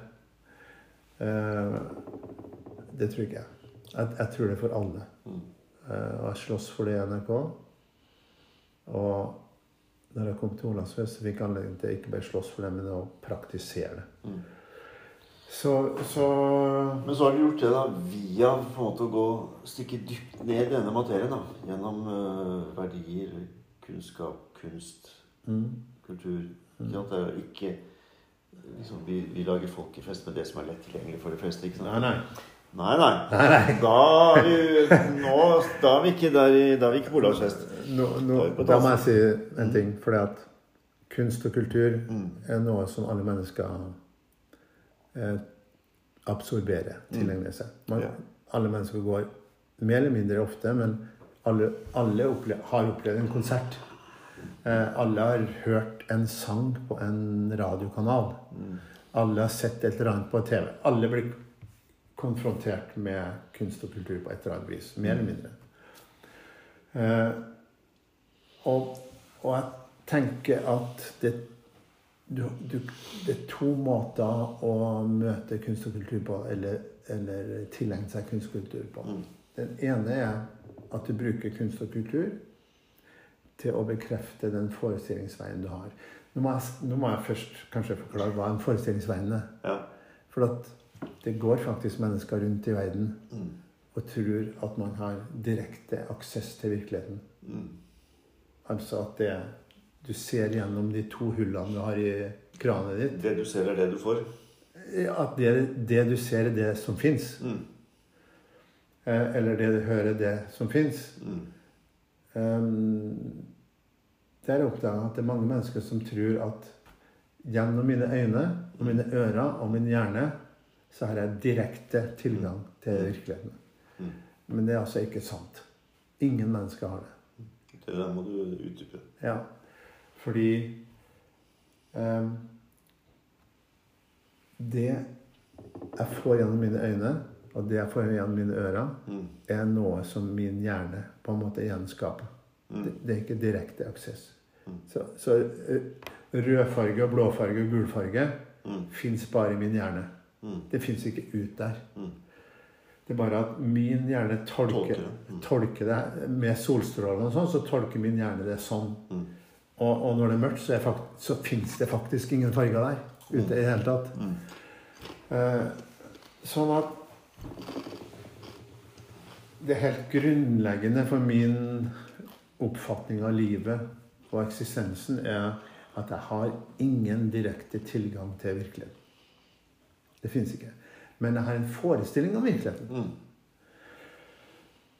Eh, det tror ikke jeg. jeg. Jeg tror det er for alle. Mm. Eh, og jeg slåss for det i NRK. Og når jeg kom til Olavsfest, så fikk jeg anledning til ikke bare slåss for det, men å praktisere det. Mm. Så, så Men så har du gjort det da via på en måte å gå stykket dypt ned i denne materien. da Gjennom uh, verdier, kunnskap, kunst, mm, kultur. Ikke at det er ikke liksom, vi, vi lager folkefest med det som er lett tilgjengelig for de fleste. ikke sant? Nei, nei. Nei, nei. Nei, nei. Da er vi, nå, da er vi ikke der i, da er vi ikke på Olavsfest. Nå, nå, Da må jeg si en ting. Fordi at kunst og kultur Mm. er noe som alle mennesker eh, absorberer, tilegner seg. Man, Ja. Alle mennesker går mer eller mindre ofte, men alle, alle opple har opplevd en konsert. Eh, alle har hørt en sang på en radiokanal. Alle har sett et eller annet på TV. Alle blir konfrontert med kunst og kultur på et eller annet vis. Mer eller mindre. Eh, og, og jeg tenker at det, du, du, det er to måter å møte kunst og kultur på, eller, eller tilegne seg kunst og kultur på. Mm. Den ene er at du bruker kunst og kultur til å bekrefte den forestillingsveien du har. Nå må, jeg, nå må jeg først kanskje forklare hva en forestillingsveien er. Ja. For at det går faktisk mennesker rundt i verden Mm. og tror at man har direkte aksess til virkeligheten. Mm. Altså at det du ser gjennom de to hullene du har i kranet ditt. Det du ser, er det du får. At det, det du ser, er det som fins. Mm. Eh, eller det du hører, er det som fins. Mm. Um, det er oppdaga at det er mange mennesker som tror at gjennom mine øyne og mine ører og min hjerne så har jeg direkte tilgang til virkeligheten. Mm. Men det er altså ikke sant. Ingen mennesker har det. Det der må du utdype. Ja. Fordi um, Det jeg får gjennom mine øyne, og det jeg får gjennom mine ører, Mm. er noe som min hjerne på en måte gjenskaper. Mm. Det, det er ikke direkte aksess. Mm. Så, så rødfarge og blåfarge og gulfarge Mm. fins bare i min hjerne. Mm. Det fins ikke ut der. Mm. Det er bare at min hjerne tolker, Tolker det. Mm. tolker det med solstråler og sånn, så tolker min hjerne det sånn. Mm. Og, og når det er mørkt, så, er fakt, så fins det faktisk ingen farger der ute i det hele tatt. Mm. Eh, sånn at det helt grunnleggende for min oppfatning av livet og eksistensen er at jeg har ingen direkte tilgang til virkeligheten. Det fins ikke. Men jeg har en forestilling om virkeligheten. Mm.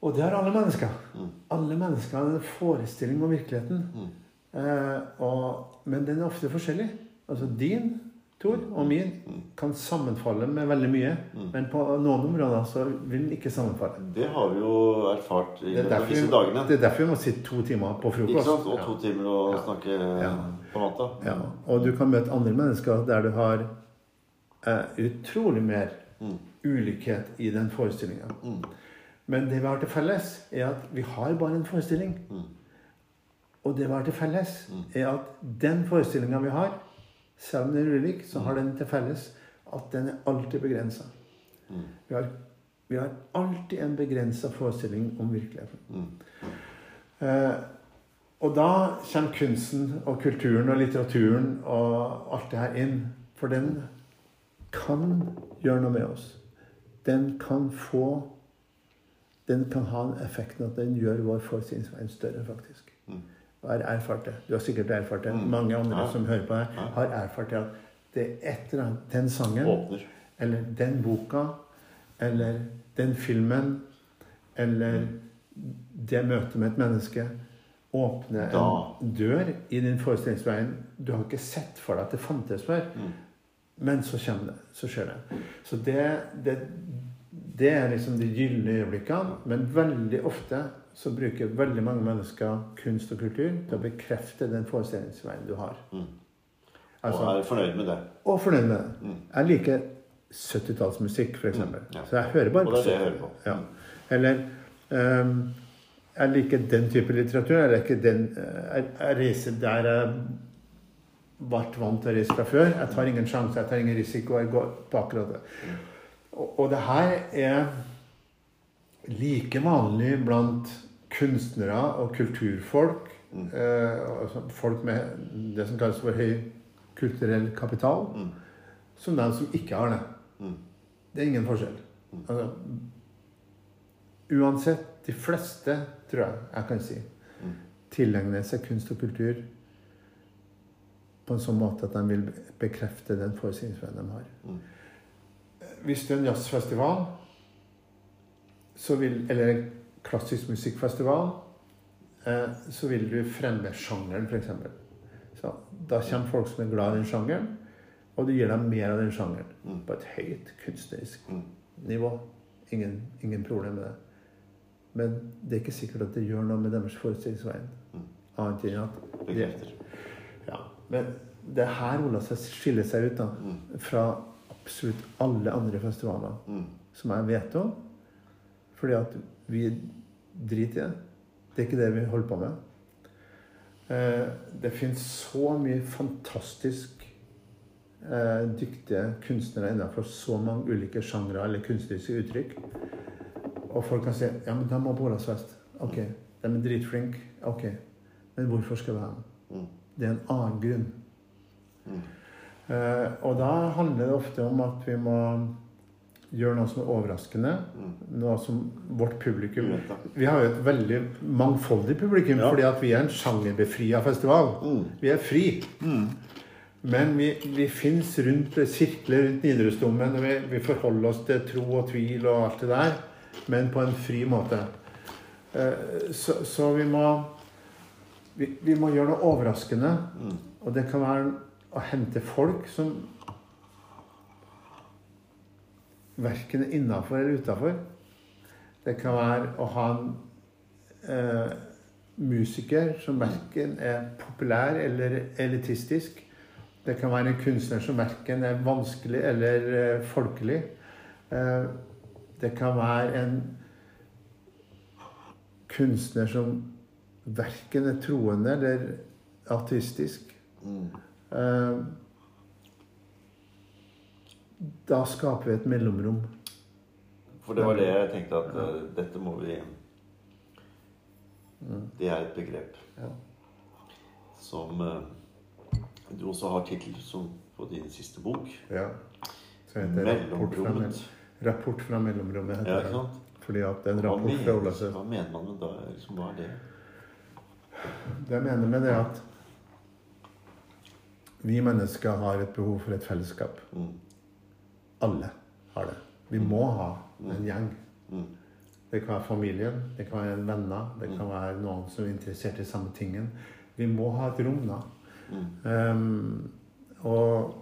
Og det har alle mennesker. Mm. Alle mennesker har en forestilling om virkeligheten. Mm. Eh, og, men den er ofte forskjellig. Altså din, Tor, og min Mm. kan sammenfalle med veldig mye. Mm. Men på noen områder så vil den ikke sammenfalle. Det har vi jo erfart i Det er, derfor, disse dagene. det er derfor vi må sitte to timer på Ikke frokost. sant? Og to timer å Ja. snakke Ja. på natta. Ja. Og du kan møte andre mennesker der du har eh, utrolig mer Mm. ulikhet i den forestillinga. Mm. Men det vi har til felles, er at vi har bare en forestilling. Mm. Og det vi har til felles, Mm. er at den forestillinga vi har, selv om den er ulik, så har den til felles at den er alltid begrensa. Mm. Vi, har, vi har alltid en begrensa forestilling om virkeligheten. Mm. Eh, og da kommer kunsten og kulturen og litteraturen og alt det her inn. For den kan gjøre noe med oss. Den kan få Den kan ha den effekten at den gjør vår forestillingsverden større, faktisk. Har erfart det. Du har sikkert erfart det. Mm. Mange andre Ja. som hører på her, har erfart det at det er et eller annet Den sangen Åpner. eller den boka, eller den filmen, eller det møtet med et menneske åpner Da. en dør i din forestillingsverden. Du har ikke sett for deg at det fantes før, Mm. men så kommer det. Så skjer det. Så det, det, det er liksom de gylne øyeblikkene. Men veldig ofte så bruker veldig mange mennesker kunst og kultur til å bekrefte den forestillingsveien du har. Mm. Altså, Og er fornøyd med det. og fornøyd med det. Mm. Jeg liker 70-tallsmusikk, f.eks. Mm, ja. Så jeg hører bare Og det er det jeg hører på. Ja. Eller um, Jeg liker den type litteratur. Jeg liker den eh, Jeg, jeg reiser der jeg ble vant til å reise fra før. Jeg tar ingen sjanse, jeg tar ingen risiko. Jeg går på akkurat det. Og, og det her er like vanlig blant kunstnere og kulturfolk. Mm. Eh, altså folk med det som kalles for høy kulturell kapital, Mm. som de som ikke har det. Mm. Det er ingen forskjell. Mm. Altså, uansett, de fleste, tror jeg jeg kan si, Mm. tilegner seg kunst og kultur på en sånn måte at de vil bekrefte den forestillingsverdenen de har. Mm. Hvis det er en jazzfestival, så vil, eller klassisk musikkfestival, eh, så vil du fremme sjangeren, f.eks. Så da kommer folk som er glad i den sjangeren, og du gir dem mer av den sjangeren. Mm. På et høyt kunstnerisk Mm. nivå. Ingen, ingen problem med det. Men det er ikke sikkert at det gjør noe med deres forestillingsveien Mm. Annet enn at det, ja, Men det er her Ola skiller seg ut da, Mm. fra absolutt alle andre festivaler som jeg vet om. Fordi at vi driter i det. Det er ikke det vi holder på med. Eh, det finnes så mye fantastisk eh, dyktige kunstnere innenfor så mange ulike sjangre eller kunstneriske uttrykk. Og folk kan si ja, men de har Bolasfest. Ok. De er dritflinke. Ok. Men hvorfor skal vi ha? Mm. Det er en annen grunn. Eh, og da handler det ofte om at vi må gjøre noe som er overraskende. Noe som vårt publikum Vi har jo et veldig mangfoldig publikum Ja. fordi at vi er en sjangerbefria festival. Vi er fri. Men vi, vi fins rundt sirkler rundt Nidarosdomen, og vi, vi forholder oss til tro og tvil og alt det der, men på en fri måte. Eh, Så, så vi må vi, vi må gjøre noe overraskende. Og det kan være å hente folk som verken er innafor eller utafor. Det kan være å ha en eh, musiker som verken er populær eller elitistisk. Det kan være en kunstner som verken er vanskelig eller eh, folkelig. Eh, det kan være en kunstner som verken er troende eller ateistisk. Eh, da skaper vi et mellomrom. For det var det jeg tenkte at uh, dette må vi Det er et begrep Ja. som uh, du også har tittel som på din siste bok. Ja. Så heter det rapport fra, Mellomrommet. mell- rapport fra mellomrommet. Heter Ja, ikke sant? Fordi at det er en Hva rapport fra Ola hva mener man med da? Liksom, hva er det? Det jeg mener med det er at vi mennesker har et behov for et fellesskap. Mm. Alle har det. Vi må ha en gjeng. Det kan være familien, det kan være en venner, det kan være noen som er interessert i samme tingen. Vi må ha et rom, da. Ehm, og,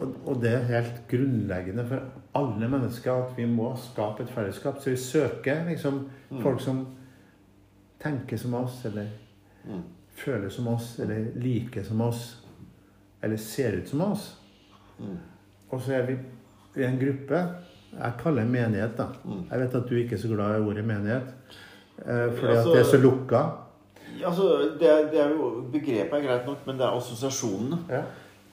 og, det er helt grunnleggende for alle mennesker at vi må skape et fellesskap. Så vi søker liksom folk som tenker som oss, eller føler som oss, eller liker som oss, eller ser ut som oss. Mm. Og så er vi i en gruppe Jeg kaller det menighet, da. Mm. Jeg vet at du ikke er så glad i ordet menighet. eh, fordi Altså- at det er så lukka. Altså, det er, det er jo, begrepet er greit nok, men det er assosiasjonene Ja.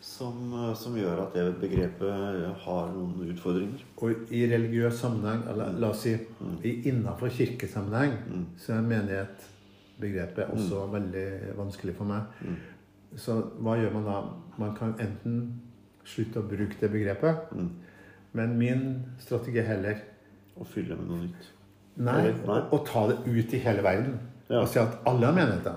som, eh, som gjør at det begrepet har noen utfordringer. Og i religiøs sammenheng, eller la oss si mm. innafor kirkesammenheng, så er menighet-begrepet også veldig vanskelig for meg. Så hva gjør man da? Man kan enten slutte å bruke det begrepet, men min strategi er heller Å fylle med noe nytt. nei, nei. Å, ta det ut i hele verden. Ja. Og si at alle har menigheter.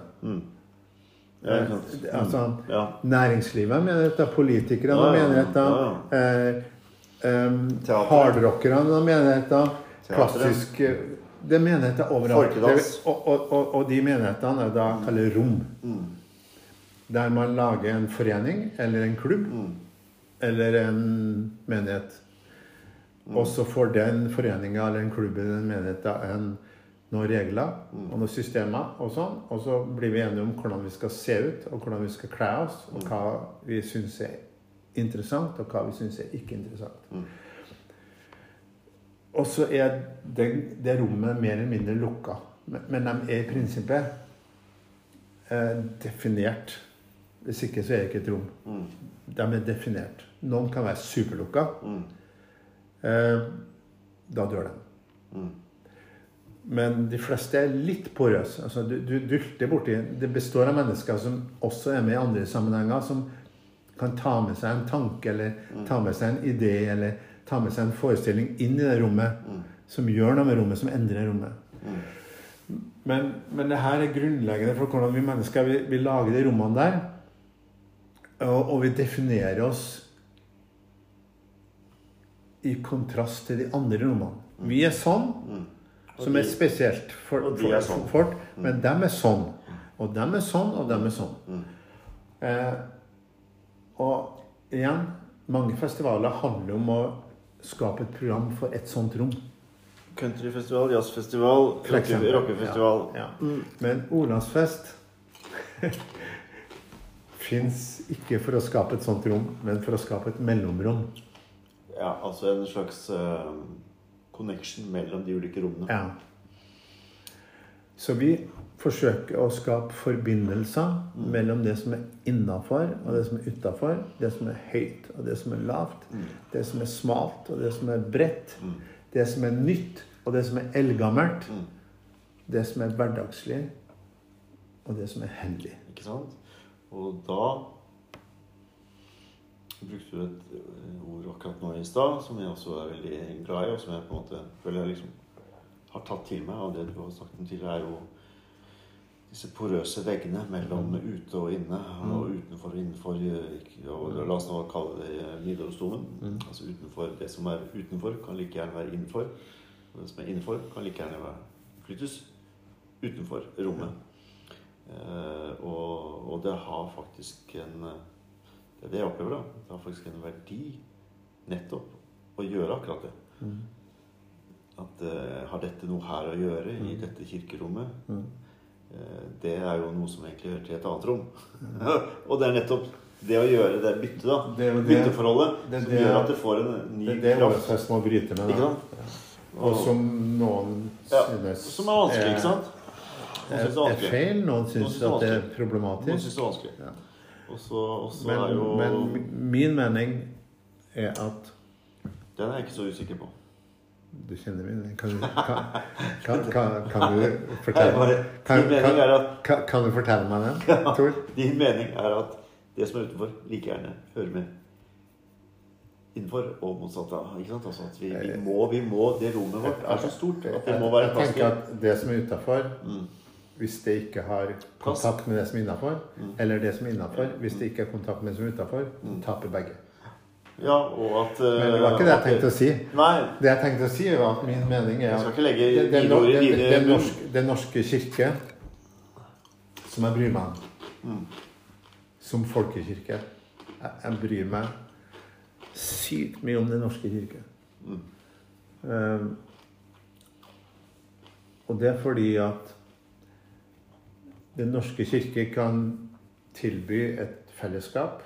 Ja, ikke sant? Eh, altså, Ja. Næringslivet har menigheter, politikerne har Ja, ja, menigheter. ja, Eh, um, Hardrockerne har menigheter. Klassisk eh, Det er menigheter overalt. Og, og, og, og de menighetene er da kalt rom. Mm. Der man lager en forening eller en klubb Mm. Eller en menighet. Og så får den foreninga eller den klubben eller den menigheten en, noen regler og noen systemer og sånn. Og så blir vi enige om hvordan vi skal se ut, og hvordan vi skal kle oss, og hva vi syns er interessant, og hva vi syns er ikke interessant. Og så er det, det rommet mer eller mindre lukka. Men, men de er i prinsippet eh, definert. Hvis ikke så er det ikke et rom. De er definert. Noen kan være superlukka. Eh, da dør de. Men de fleste er litt porøse. Altså, du, du dulter borti Det består av mennesker som også er med i andre sammenhenger, som kan ta med seg en tanke eller ta med seg en idé eller ta med seg en forestilling inn i det rommet, som gjør noe med rommet, som endrer rommet. Men, men det her er grunnleggende for hvordan vi mennesker vi, vi lager de rommene der. Og, og vi definerer oss i kontrast til de andre rommene. Vi er sånn, som er spesielt for, de for, er sånn. for folk, men dem er sånn. Og dem er sånn, og dem er sånn. Eh, og igjen, mange festivaler handler om å skape et program for et sånt rom. Countryfestival, jazzfestival, rockefestival. Ja, ja. Men Olavsfest fins ikke for å skape et sånt rom, men for å skape et mellomrom. Ja, altså en slags uh, connection mellom de ulike rommene. Ja. Så vi forsøker å skape forbindelser mellom det som er innafor og det som er utafor. Det som er høyt og det som er lavt. Det som er smalt og det som er bredt. Det som er nytt og det som er eldgammelt. Det som er hverdagslig og det som er hellig. Ikke sant? Og da brukte du et eh, ord akkurat nå i stad som jeg også er veldig glad i, og som jeg på en måte føler jeg liksom har tatt til meg av det du har snakket om tidligere, er jo disse porøse veggene mellom ute og inne, og utenfor og innenfor. eh, Og la oss nå kalle det Nidarosdomen. Mm. Altså utenfor det som er utenfor, kan like gjerne være innenfor. Og det som er innenfor, kan like gjerne være flyttes utenfor rommet. Eh, og, og det har faktisk en Det er det jeg opplever, da. Det har faktisk en verdi nettopp å gjøre akkurat det. Mm. At eh, har dette noe her å gjøre i Mm. dette kirkerommet? Mm. Eh, det er jo noe som egentlig hører til et annet rom. og det er nettopp det å gjøre det byttet, da. Det det, Bytteforholdet det som gjør at det får en ny det, er det kraft. Må bryte med. Da. sant? Og som noen Ja, synes Som er vanskelig, ikke sant? Er, det er feil. Noen syns at det er problematisk. Noen synes det er vanskelig. Ja. Og så Men, er jo men min mening er at Den er jeg ikke så usikker på. Du kjenner min Kan, kan, kan, kan, kan du fortelle kan, kan, kan, kan du fortelle meg den, Tor? Din mening er at det som er utenfor, like gjerne hører med innenfor og motsatt. Ikke sant? Altså at vi, vi, må, vi må Det rommet vårt er så stort at det må være plass til. det som er utafor, Mm. Hvis det ikke har kontakt med det som er innafor, Mm. eller det som er innafor, hvis det ikke har kontakt med det som er utafor, Mm. taper begge. Ja, og at Men det var ikke det jeg tenkte å si. Nei, Det jeg tenkte å si, var at min mening er at den, norske, norske kirke, som jeg bryr meg om, Mm. som folkekirke jeg, jeg bryr meg sykt mye om Den norske kirke. Mm. Um, og det er fordi at Den norske kirke kan tilby et fellesskap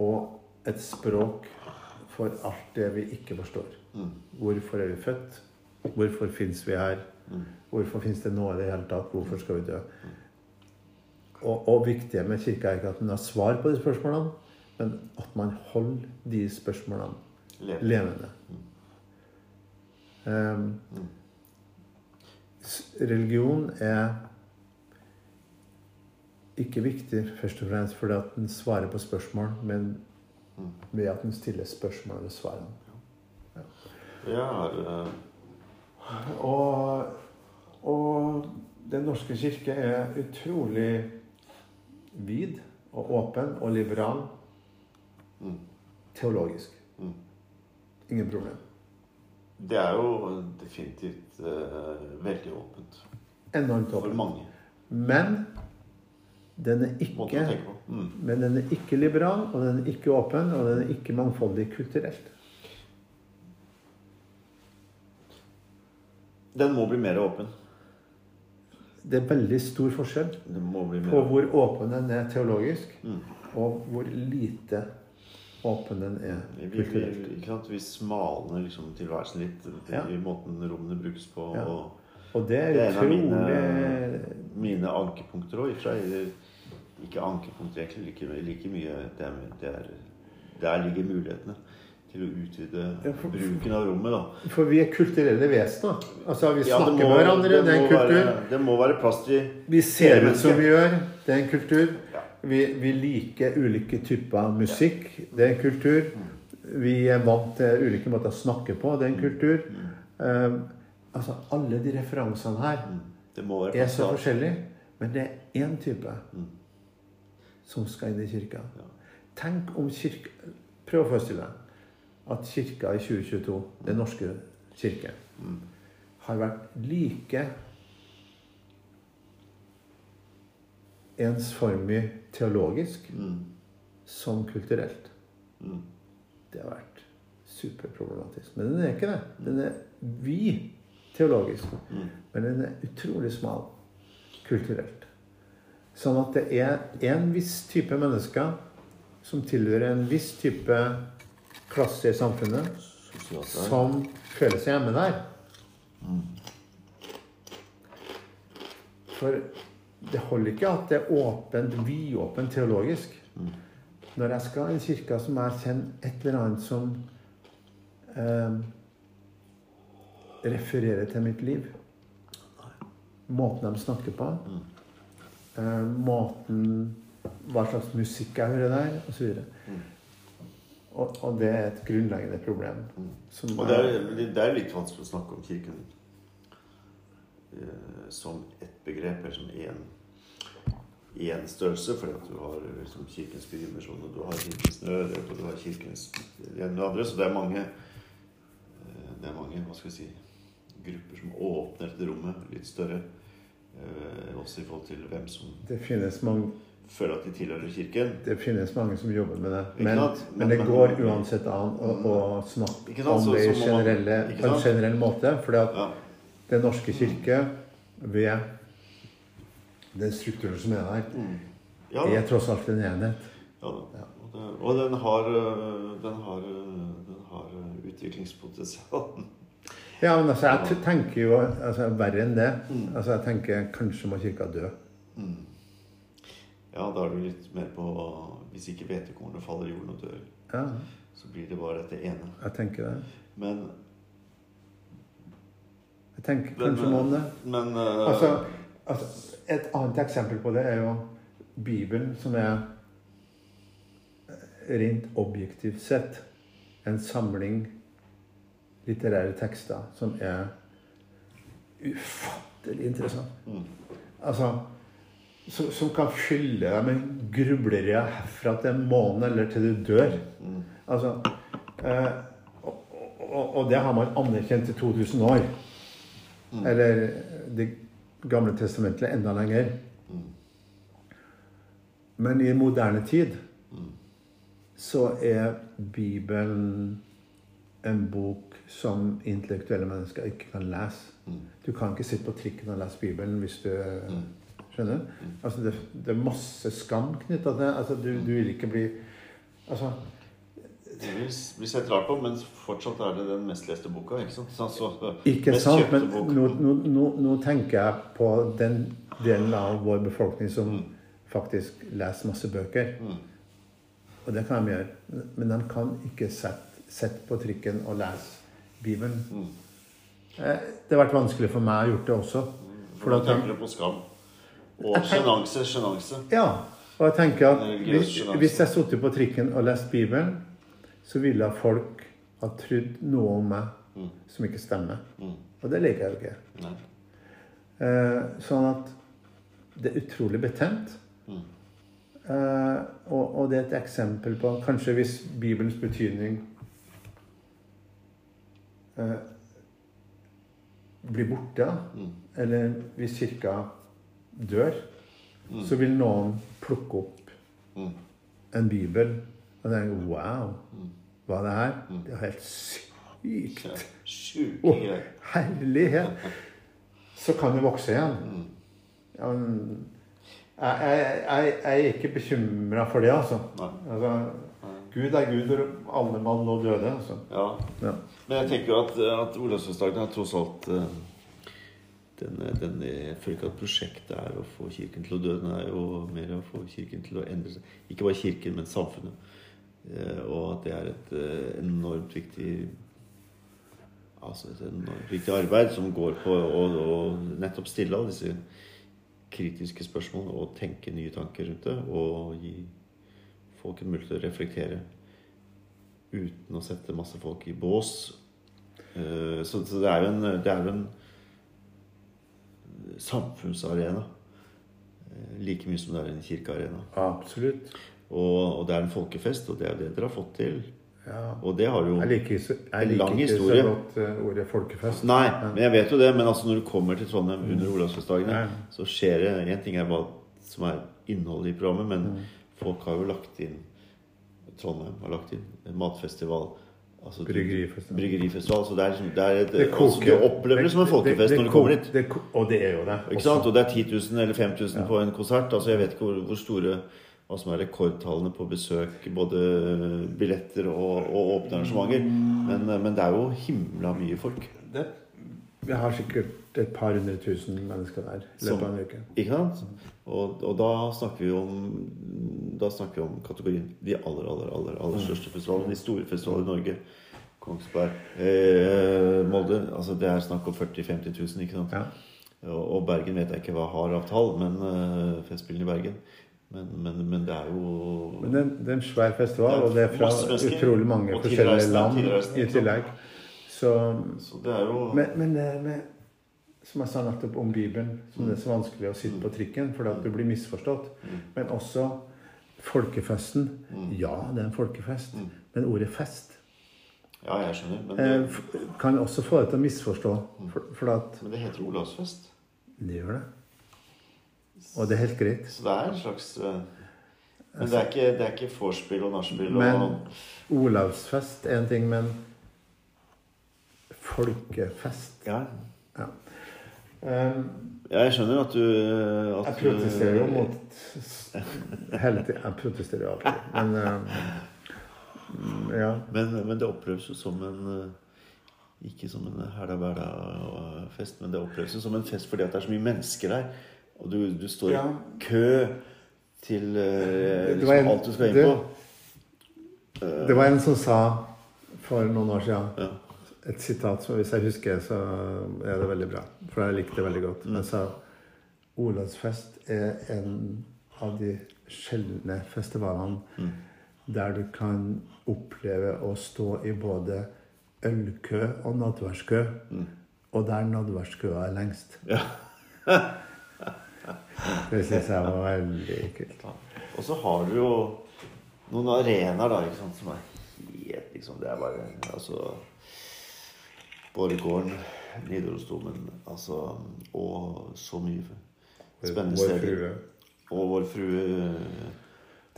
og et språk for alt det vi ikke forstår. Mm. Hvorfor er vi født? Hvorfor fins vi her? Mm. Hvorfor fins det noe i det hele tatt? Hvorfor skal vi dø? Og, og viktige med kirka er ikke at man har svar på de spørsmålene, men at man holder de spørsmålene Leve. levende. Um, religion er ikke viktig først og fremst fordi at den svarer på spørsmål, men Mm. ved at den stiller spørsmål og svarer. Ja. eh, Og, og Den norske kirke er utrolig vid og åpen og liberal mm. teologisk. Mm. Ingen problem. Det er jo definitivt uh, veldig åpent. Enormt For mange. Men den er ikke. Mm. Men den er ikke liberal, og den er ikke åpen, og den er ikke mangfoldig kulturelt. Den må bli mer åpen. Det er veldig stor forskjell på hvor åpen den er teologisk, Mm. og hvor lite åpen den er Vi, vi, kulturelt. ikke sant? vi smalner liksom tilværelsen litt Ja. i måten rommene brukes på. Ja. Og Og det er Det er en av utrolig mine- mine ankepunkter òg. Ikke ankepunkter, egentlig. Like, like mye det er, det er, Der ligger mulighetene til å utvide Ja, for- bruken av rommet. da. For vi er kulturelle vesener. Altså, vi Ja, snakker må- med hverandre, det er en kultur. Være, det må være plass til Vi ser ut som vi gjør, det er en kultur. Ja. Vi, vi liker ulike typer musikk, det er en kultur. Vi er vant til ulike måter å snakke på, det er en kultur. Um, altså, alle de referansene her Mm. Det er så forskjellige, men det er én type Mm. Som skal inn i kirka. Ja. Tenk om kirka Prøv å forestille deg at kirka i 2022, Den norske kirke, Mm. har vært like ensformig teologisk Mm. som kulturelt. Mm. Det har vært superproblematisk. Men den er ikke det. Den er vid teologisk. Mm. Men den er utrolig smal kulturelt. Sånn at det er en viss type mennesker som tilhører en viss type klasse i samfunnet, som føler seg hjemme der. For det holder ikke at det er åpent, vidåpent teologisk. Når jeg skal i en kirke som jeg kjenner et eller annet som eh, refererer til mitt liv Måten de snakker på, måten Hva slags musikk jeg hører der, osv. Mm. og, og det er et grunnleggende problem. Som Mm. Og det er, det er litt vanskelig å snakke om Kirken eh, som ett begrep, eller som én én størrelse, fordi at du har liksom Kirkens Bymisjon, og du har Kirkens Nødhjelp, og du har Kirkens det ene og det andre. Så det er mange eh, det er mange, hva skal vi si, grupper som åpner dette rommet litt større. Eh, Også i forhold til hvem som Det finnes mange føler at de tilhører Kirken. Det finnes mange som jobber med det. Men, men det går uansett an å, å snakke om Så- det generelle, på en generell måte. For Ja. Den norske kirke, ved den strukturen som er der, Mm. Ja, er tross alt en enhet. Ja, da. Og, den har, øh, den har, øh, den har utviklingspotential. Ja, men altså, jeg tenker jo altså, verre enn det. Mm. Altså, jeg tenker kanskje må kirka dø. Mm. Ja, da er du litt mer på Hvis ikke hvetekornet faller i jorden og dør, Ja, så blir det bare dette ene. jeg tenker det. Men, Jeg tenker Men, kanskje må det. men uh, Altså, altså, et annet eksempel på det er jo Bibelen, som er eh, rent objektivt sett en samling litterære tekster som er ufattelig interessant. mm. Altså, som, som kan fylle deg med grublerier herfra til månen eller til du dør. Mm. Altså, eh, og, og, og det har man anerkjent i 2000 år. Mm. Eller Det gamle testamentet enda lenger. Men i moderne tid så er Bibelen en bok som intellektuelle mennesker ikke kan lese. Mm. Du kan ikke sitte på trikken og lese Bibelen hvis du Mm. Skjønner? Altså det, det er masse skam knytta til det. Altså du, du vil ikke bli Altså Det vil bli sett rart på, men fortsatt er det den mest leste boka. ikke sant? Så, så, Ikke sant? Men nå, nå, nå, nå tenker jeg på den delen av vår befolkning som Mm. faktisk leser masse bøker. Mm. Og det kan de gjøre. Men de kan ikke sette, sette på trikken og lese Bibelen. Mm. Eh, Det har vært vanskelig for meg å gjøre det også. For da tenker du på skam? Og sjenanse, sjenanse. ja, og jeg tenker at hvis, hvis jeg satt på trikken og leste Bibelen, så ville folk ha trodd noe om meg Mm. som ikke stemmer. Mm. Og det liker jeg jo ikke. Nei. Eh, sånn at det er utrolig betent. Mm. Eh, og, og det er et eksempel på Kanskje hvis Bibelens betydning eh, blir borte, Mm. eller hvis kirka dør, Mm. så vil noen plukke opp Mm. en bibel og tenke Wow, Mm. hva er det her? Mm. Det er helt sykt. Å, oh, herlighet! Så kan det vokse igjen. Mm. Ja, men jeg, jeg, jeg, jeg er ikke bekymra for det, altså. Altså. Gud er Gud, for alle mann nå døde. Altså. Ja. Ja. Men jeg tenker jo at, at Olavsfestdagen er tross alt eh, den, den, Jeg føler ikke at prosjektet er å få Kirken til å dø. Den er jo mer å få Kirken til å endre seg. Ikke bare Kirken, men samfunnet. Eh, Og at det er et eh, enormt viktig Altså et enormt viktig arbeid som går på å, å nettopp stille alle disse kritiske spørsmålene og tenke nye tanker rundt det. Og gi folk en mulighet til å reflektere uten å sette masse folk i bås. Eh, Så, så det er jo en, det er jo en samfunnsarena. eh, Like mye som det er en kirkearena. Absolutt. Og, og det er en folkefest, og det er det dere har fått til. Ja. Og det har jo Jeg liker, ikke jeg En liker lang ikke historie. så godt eh, ordet folkefest. Nei, men jeg vet jo det. Men altså når du kommer til Trondheim under Olavsfestdagene, Ja. så skjer det En ting er hva som er innholdet i programmet, men Mm. Folk har jo lagt inn Trondheim har lagt inn en matfestival. Altså, Bryggerifestival. Bryggerifestival. Så det er, liksom, det er et, Det altså, du opplever det som en folkefest når du kommer dit. Og det er jo det. Ikke sant? Og det er 10 000 eller 5000 Ja. på en konsert. Altså Jeg vet ikke hvor, hvor store hva som er rekordtallene på besøk, både billetter og, og åpne arrangementer. Men, men det er jo himla mye folk. Det, vi har sikkert et par hundre tusen mennesker der i løpet av en uke. Ikke sant? Og, og da snakker vi om Da snakker vi om kategorien de aller, aller, aller, aller største festivalene. De store festivalene i Norge. Kongsberg, eh, Molde. Altså det er snakk om 40 000-50 000, ikke sant? Ja. Og, og Bergen vet jeg ikke hva har av tall, men eh, Festspillene i Bergen. Men, men, men det er jo Men det, det er en svær festival, og det er fra utrolig mange forskjellige land i tillegg. Så Så det er jo Men, men det med, som jeg sa nettopp om Bibelen, som det er så vanskelig å sitte på trikken fordi at du blir misforstått. Mm. Men også folkefesten. Mm. Ja, det er en folkefest. Mm. Men ordet fest Ja, jeg skjønner. Men eh, det, kan også få deg til å misforstå. For, for at men det heter Olavsfest. det gjør det. Og det er helt greit. Så det er en slags eh, Men det er ikke, det er ikke vorspiel og nachspiel og Men Olavsfest er en ting, men folkefest ja. um, ja, jeg skjønner at du at Jeg protesterer jo mot hele tiden. Jeg protesterer jo alltid. Men um, ja. Men, men det oppleves jo som en eh, Ikke som en hæla-bæla-fest, men det oppleves jo som en fest fordi at det er så mye mennesker der. Og du, du står Ja. i kø til eh, liksom en- alt du skal inn det- på. Det var en som sa for noen år siden Ja. Et sitat som hvis jeg husker, så er det veldig bra. For jeg likte det veldig godt. Jeg sa Olavsfest er en av de sjeldne festivalene Mm. der du kan oppleve å stå i både ølkø og nattverdskø, Mm. og der nattverdskøa er lengst. Ja. det syns jeg var veldig kult. Og så har du jo noen arenaer da, ikke sant, som er helt liksom Det er bare Altså Borregaarden, Nidarosdomen, altså Og så mye spennende Vår frue. Og Vår Frue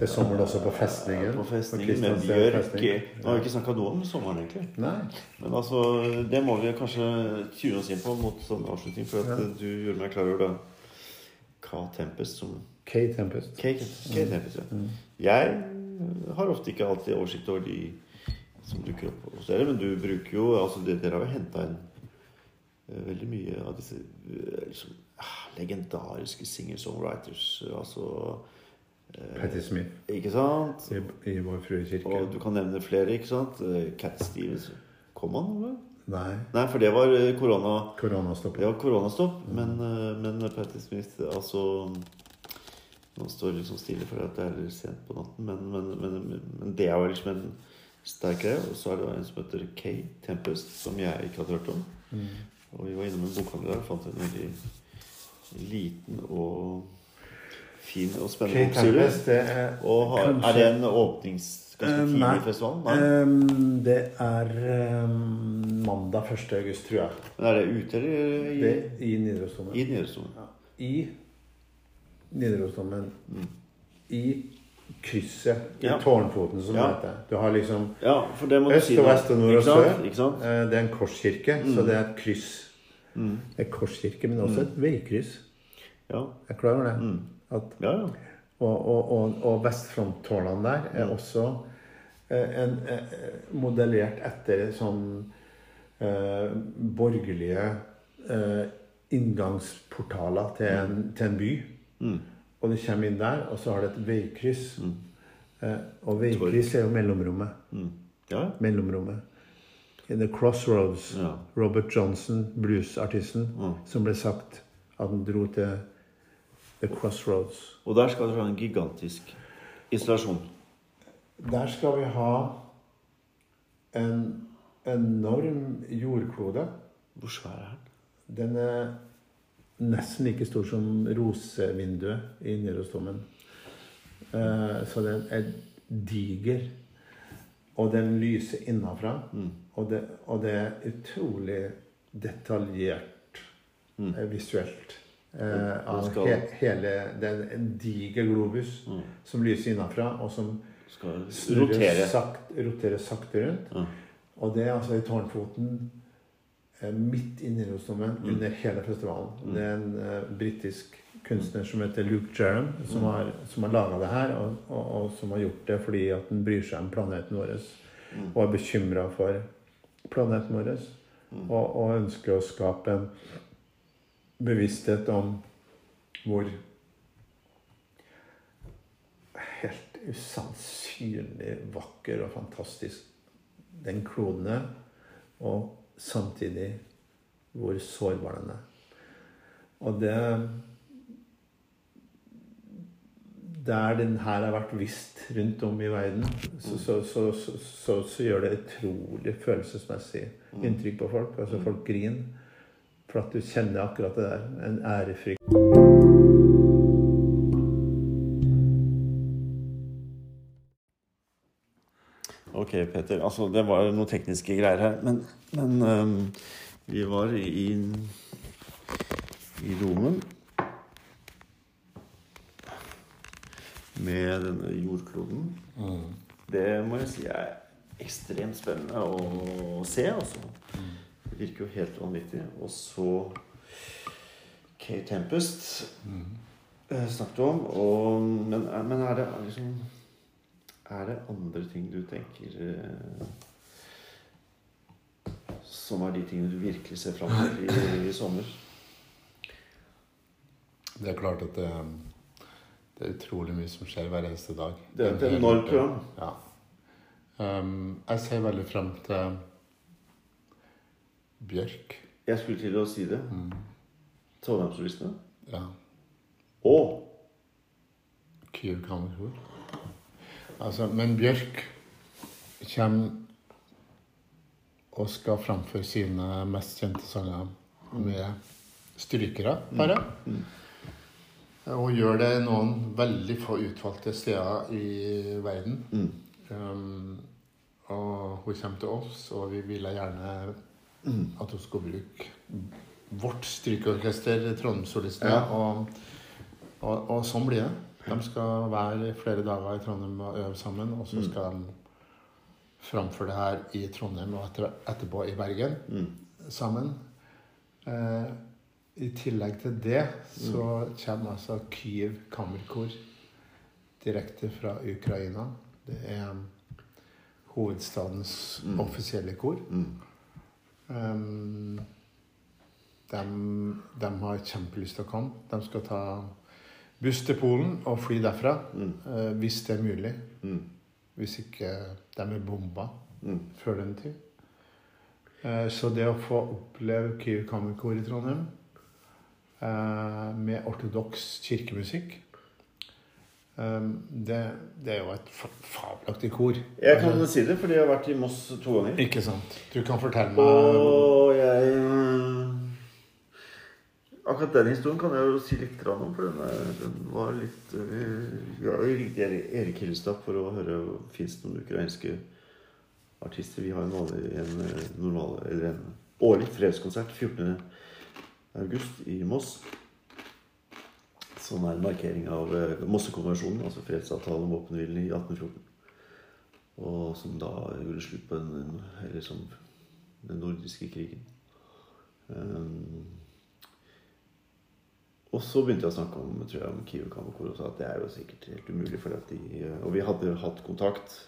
Til sommeren også på festningen. På festningen med bjørk. festning. Nå har vi ikke snakka noe om sommeren, egentlig. Nei. Men altså, det må vi kanskje tune oss inn på mot sånn avslutning, for at Ja. du gjorde meg klar over da K. Tempest som K-Tempest. Cake, cake Tempest, ja. Jeg har ofte ikke alltid oversikt over de som dukker opp hos dere, men du bruker jo altså Dere har jo henta inn eh, veldig mye av disse eh, liksom, ah, legendariske singer-songwriters. Altså eh, Patti Smith Ikke sant? i, i Vår Frue kirke. Og du kan nevne flere, ikke sant? Cat Stevens. Kom han noe? Nei, Nei, for det var korona... koronastopp. Det var koronastopp, men, eh, men Patti Smith Altså Nå står liksom stille for at det er sent på natten, men, men, men, men det er jo liksom en sterk greie. Og så er det en som heter K Tempest, som jeg ikke hadde hørt om. Mm. Og vi var innom en bokhandel der og fant en veldig liten og fin og spennende bokserie. Er Og har, er det en åpnings... Ganske Eh, nei. Nei. Um, det er um, mandag 1. august, tror jeg. Men er det ute eller i, Det i Nidarosdomen. i Nidarosdomen? Ja. I Nidarosdomen. Mm. I krysset. I Ja. tårnfoten, som det heter. Du har liksom Ja, øst si og vest og nord og sør. Eh, Det er en korskirke, så Mm. det er et kryss. Mm. Det er korskirke, men også et veikryss. Ja. Jeg er klar over det. Mm. At Ja, ja. Og, og, og, og vestfronttårnene der er Mm. også en, en, eh, modellert etter sånn eh, borgerlige eh, inngangsportaler til en, til en by. Mm. Og du kommer inn der, og så har det et veikryss. Mm. Eh, og veikryss er jo mellomrommet. Mm. Ja. Mellomrommet. In the crossroads. ja. Robert Johnson, bluesartisten, Mm. som ble sagt at han dro til The Crossroads. Og der skal dere ha en gigantisk installasjon. Der skal vi ha en enorm jordklode. Hvor svær er den? Den er nesten like stor som rosevinduet i Nyrostommen. Eh, Så den er diger. Og den lyser innenfra. Mm. Og det, og det er utrolig detaljert Mm. eh, visuelt. Eh, Den av skal- he, hele Den en diger globus Mm. som lyser innenfra, og som snurrer rotere. Sakt, roterer sakte rundt. Og det er altså i tårnfoten eh, midt i Nidarosdomen Mm. under hele festivalen. Mm. Det er en uh, britisk kunstner som heter Luke Jerram, som Mm. har, som har laga det her, og, og, og som har gjort det fordi at han bryr seg om planeten vår Mm. og er bekymra for planeten vår. Mm. Og, og ønsker å skape en bevissthet om hvor helt usannsynlig vakker og fantastisk den kloden er, og samtidig hvor sårbar den er. Og det der den her har vært visst rundt om i verden, så, så, så, så, gjør det utrolig følelsesmessig inntrykk på folk. Altså folk griner. For at du kjenner akkurat det der. En ærefrykt. Ok, Peter. Altså, det var noen tekniske greier her. Men, men um, vi var i, i rommet med denne jordkloden. Det må jeg si er ekstremt spennende å se, altså. Det virker jo helt vanvittig. Og så Kate Tempest mm. snakket om. Og, men, men er det liksom er det andre ting du tenker eh, Som er de tingene du virkelig ser fram til i, i sommer? Det er klart at det, det er utrolig mye som skjer hver eneste dag. Det er et enormt program. Ja. Um, jeg ser veldig frem til Bjørk. Jeg skulle til å si det. Trondheimssolistene. Ja. Og Kyiv Kammerkor. Altså, men Bjørk kommer og skal framføre sine mest kjente sanger med strykere, bare. Og gjør det noen veldig få utvalgte steder i verden. Um, og hun kommer til oss, og vi ville gjerne at hun skulle bruke vårt strykeorkester, Trondheimssolistene. Ja. Og, og, og sånn blir det. De skal være flere dager i Trondheim og øve sammen, og så skal de framføre det her i Trondheim og etter, etterpå i Bergen sammen. Eh, I tillegg til det så kommer altså Kyiv Kammerkor direkte fra Ukraina. Det er hovedstadens offisielle kor. Um, de, de har kjempelyst til å komme. De skal ta buss til Polen og fly derfra. eh, hvis det er mulig. Hvis ikke de er bomba før den tid. Eh, så det å få oppleve Kyiv Kammerkor i Trondheim eh, med ortodoks kirkemusikk eh, det, det er jo et fabelaktig kor. Jeg kan si det, fordi jeg har vært i Moss to ganger. Ikke sant? Du kan fortelle meg Og jeg Akkurat den historien kan jeg jo si litt om, for den, er, den var litt Ja, jeg ringte Erik- Hillestad for å høre om det noen ukrainske artister. Vi har en en øh, normal, eller en årlig fredskonsert 14. august i Moss. Som er en markering av øh, Mossekonvensjonen, altså fredsavtalen om våpenhvilen i 1814. Og som da gjorde slutt på den, eller som den nordiske krigen. Um, og så begynte jeg å snakke om, tror jeg, om Kiev Kammerkor og sa at det er jo sikkert helt umulig. For at de, og vi hadde hatt kontakt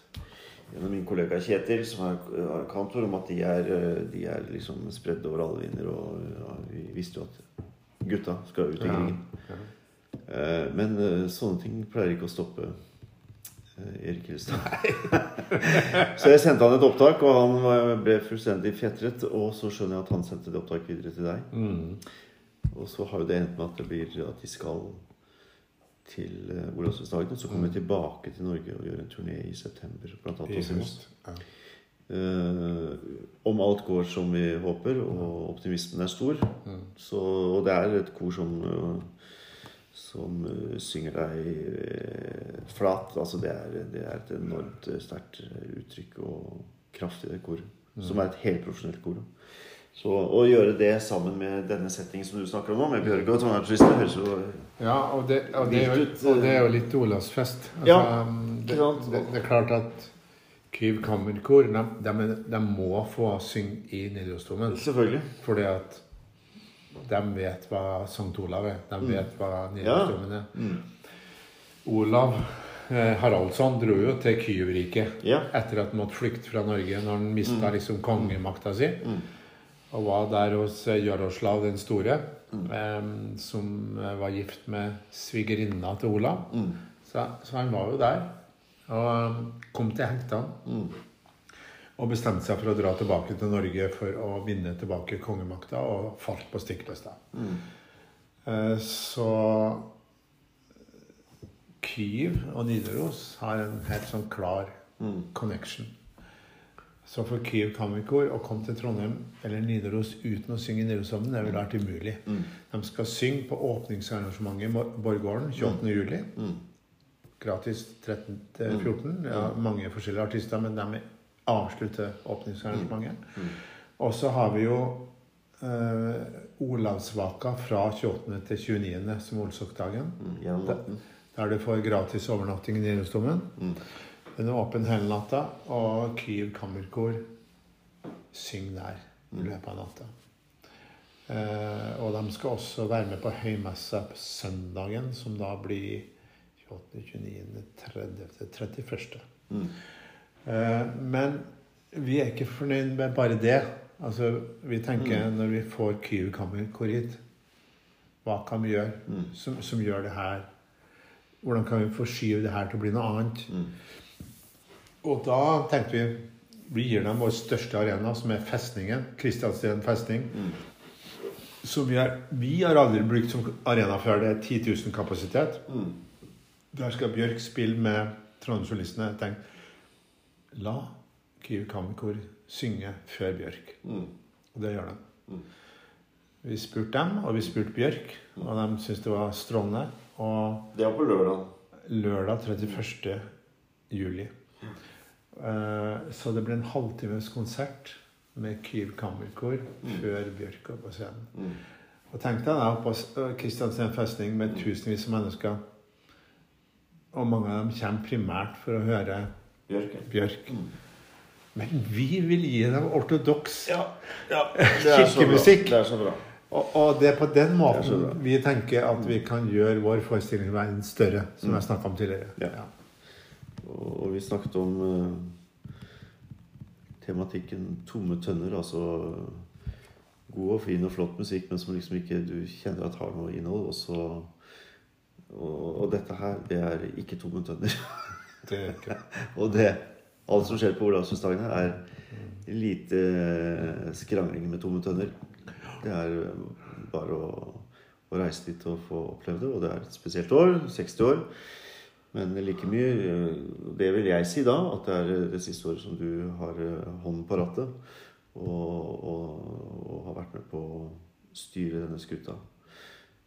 gjennom min kollega Kjetil, som er er kantor, om at de er, de er liksom spredd over alle vinder. Og ja, vi visste jo at gutta skal ut i krigen. ja. Eh, Men eh, sånne ting pleier ikke å stoppe eh, Erik Hilstad. så jeg sendte han et opptak, og han ble fullstendig fjetret. Og så skjønner jeg at han sendte det opptaket videre til deg. Mm. Og så har jo det endt med at det blir at de skal til uh, Så kommer de tilbake til Norge og gjør en turné i september. Blant annet også høst. Ja. Uh, om alt går som vi håper, og optimismen er stor. Så, og det er et kor som, eh, som eh, synger deg eh, flat. Altså det er, det er et enormt eh, sterkt eh, uttrykk og kraft i det koret. Som er et helprofesjonelt kor. Så å gjøre det sammen med denne settingen som du snakker om nå, med Bjørge og Trondheimsturistene, høres jo Ja, og det, og, det er jo, og det er jo litt Olavsfest. Altså, Ja, det, ikke det, det er klart at Kyiv Kammerkor de, de, de må få synge i Nidarosdomen. Selvfølgelig. Fordi at de vet hva Sankt Olav er. De vet hva Nidarosdomen er. Olav eh, Haraldsson dro jo til Kyiv-riket Ja. etter at han måtte flykte fra Norge når han mista liksom kongemakta si. Og var der hos eh, Jaroslav den store, eh, som eh, var gift med svigerinna til Olav. Så, så han var jo der. Og eh, kom til Henktan. Og bestemte seg for å dra tilbake til Norge for å vinne tilbake kongemakta, og falt på Stiklestad. Eh, Så Kyiv og Nidaros har en helt sånn klar Mm. connection. Så for Kyiv Kammerkor å komme til Trondheim eller Nidaros uten å synge Nidarosovnen, det ville vært umulig. Mm. De skal synge på åpningsarrangementet i Borggården 28. juli. Mm. Gratis 13 til 14. Ja, mange forskjellige artister, men de avslutter åpningsarrangementet. Mm. Og så har vi jo eh, Olavsvaka fra 28. til 29. som Olsokdagen. Mm. Der du får gratis overnatting i Nidarosdomen. Mm. Den er åpen hele natta, og Kyiv Kammerkor synger der i løpet av natta. Eh, og de skal også være med på høymessa på søndagen, som da blir 28., 29., 30., 31. Mm. Eh, men vi er ikke fornøyd med bare det. Altså, vi tenker når vi får Kyiv Kammerkor hit, hva kan vi gjøre Mm. som, som gjør det her Hvordan kan vi forskyve det her til å bli noe annet? Og da tenkte vi vi gir dem vår største arena, som er festningen. Kristiansten festning. Mm. Som vi, er, vi har aldri brukt som arena før. Det er 10 000 kapasitet. Mm. Der skal Bjørk spille med Trondheimssolistene. Tenkte la Kyiv Kammerkor synge før Bjørk. Mm. Og det gjør de. Mm. Vi spurte dem, og vi spurte Bjørk, og de syntes det var strålende. Og Det var på lørdag. lørdag 31. juli. Eh, Så det ble en halvtimes konsert med Kyiv Kammerkor før Bjørk går på scenen. Mm. Og tenk deg da på S- Kristiansand festning med tusenvis av mennesker. Og mange av dem kommer primært for å høre Bjørk. Bjørk. Mm. Men vi vil gi dem ortodoks. Ja. ja. Det så bra. Kirkemusikk. Det er så bra. Og, og det er på den måten vi tenker at vi kan gjøre vår forestillingsverden større, som Mm. jeg snakka om tidligere. Ja. Og, vi snakket om eh, tematikken tomme tønner. Altså god og fin og flott musikk, men som liksom ikke du kjenner at har noe innhold. Og, så, og, og dette her, det er ikke tomme tønner. Det er ikke. og det, alt som skjer på Olavsfestdagen her, er lite eh, skrangling med tomme tønner. Det er bare å, å reise dit og få oppleve det. Og det er et spesielt år. 60 år. Men like mye eh, Det vil jeg si da, at det er det siste året som du har eh, hånden på rattet. Og, og, og har vært med på å styre denne skuta.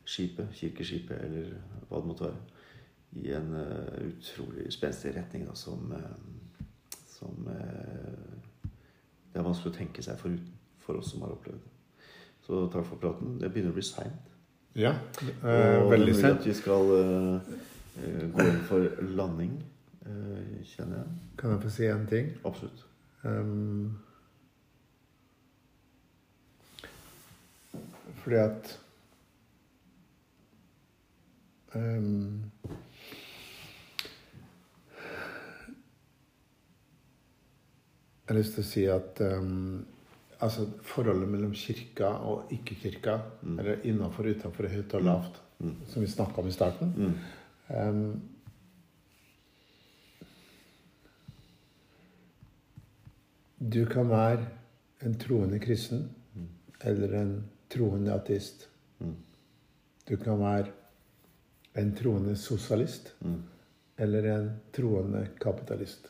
Skipet, kirkeskipet, eller hva det måtte være. I en eh, utrolig spenstig retning da, som, eh, som eh, Det er vanskelig å tenke seg foruten for oss som har opplevd det. Så takk for praten. Det begynner å bli seint. Ja, eh, veldig seint. vi skal eh, eh, gå inn for landing, eh, kjenner jeg. Kan jeg få si en ting? Absolutt. Um, fordi at um, Jeg har lyst til å si at um, altså forholdet mellom kirka og ikke-kirka, Mm. eller innafor utafor, høyt og lavt, Mm. som vi snakka om i starten Mm. Um, Du kan være en troende kristen eller en troende ateist. Mm. Du kan være en troende sosialist Mm. eller en troende kapitalist.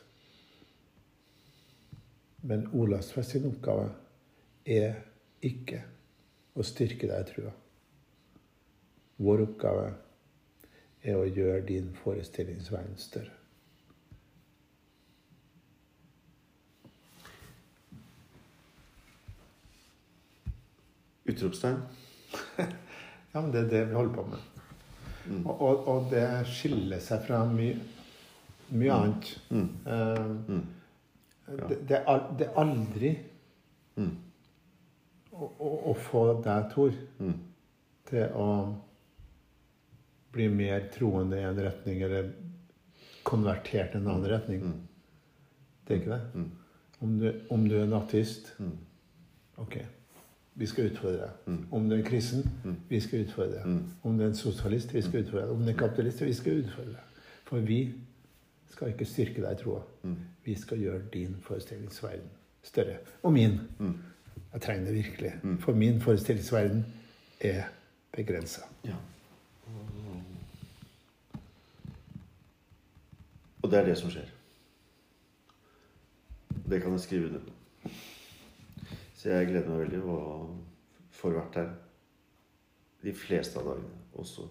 Men Olavsfest sin oppgave er ikke å styrke deg i trua. Vår oppgave er å gjøre din forestillingsverden større. Utropstegn. Ja, men det er det vi holder på med. Mm. Og, og, og det skiller seg fra mye, mye annet. Mm. Uh, Mm. Ja. det, det, er, det er aldri Mm. å, å, å få deg, Tor, Mm. til å bli mer troende i en retning, eller konvertert i en annen retning. Mm. Det er ikke det. Mm. Om du, om du er en ateist, Mm. ok, vi skal utfordre deg. Mm. Om du er en kristen, Mm. vi skal utfordre deg. Mm. Om du er en sosialist, vi skal utfordre deg. Om du er kapitalist, vi skal utfordre deg. For vi skal ikke styrke deg i troa. Mm. Vi skal gjøre din forestillingsverden større. Og min. Mm. Jeg trenger det virkelig. Mm. For min forestillingsverden er begrensa. Ja. Og det er det som skjer. Det kan jeg skrive under på. Så jeg gleder meg veldig og får vært her de fleste av dagene også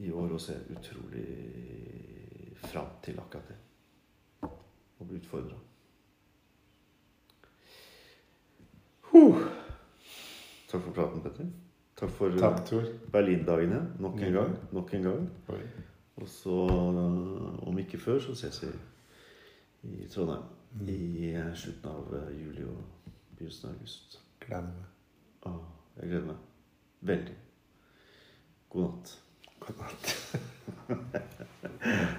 i år og ser utrolig fram til akkurat det. Å bli utfordra. Takk for praten, Petter. Takk for Takk, Tor. Berlindagene nok en Mm. gang. Nok en gang. Oi. Og så, om ikke før, så ses vi i Trondheim Mm. i slutten av uh, juli og begynnelsen av august. Gleder meg. Åh, jeg gleder meg veldig. God natt. God natt.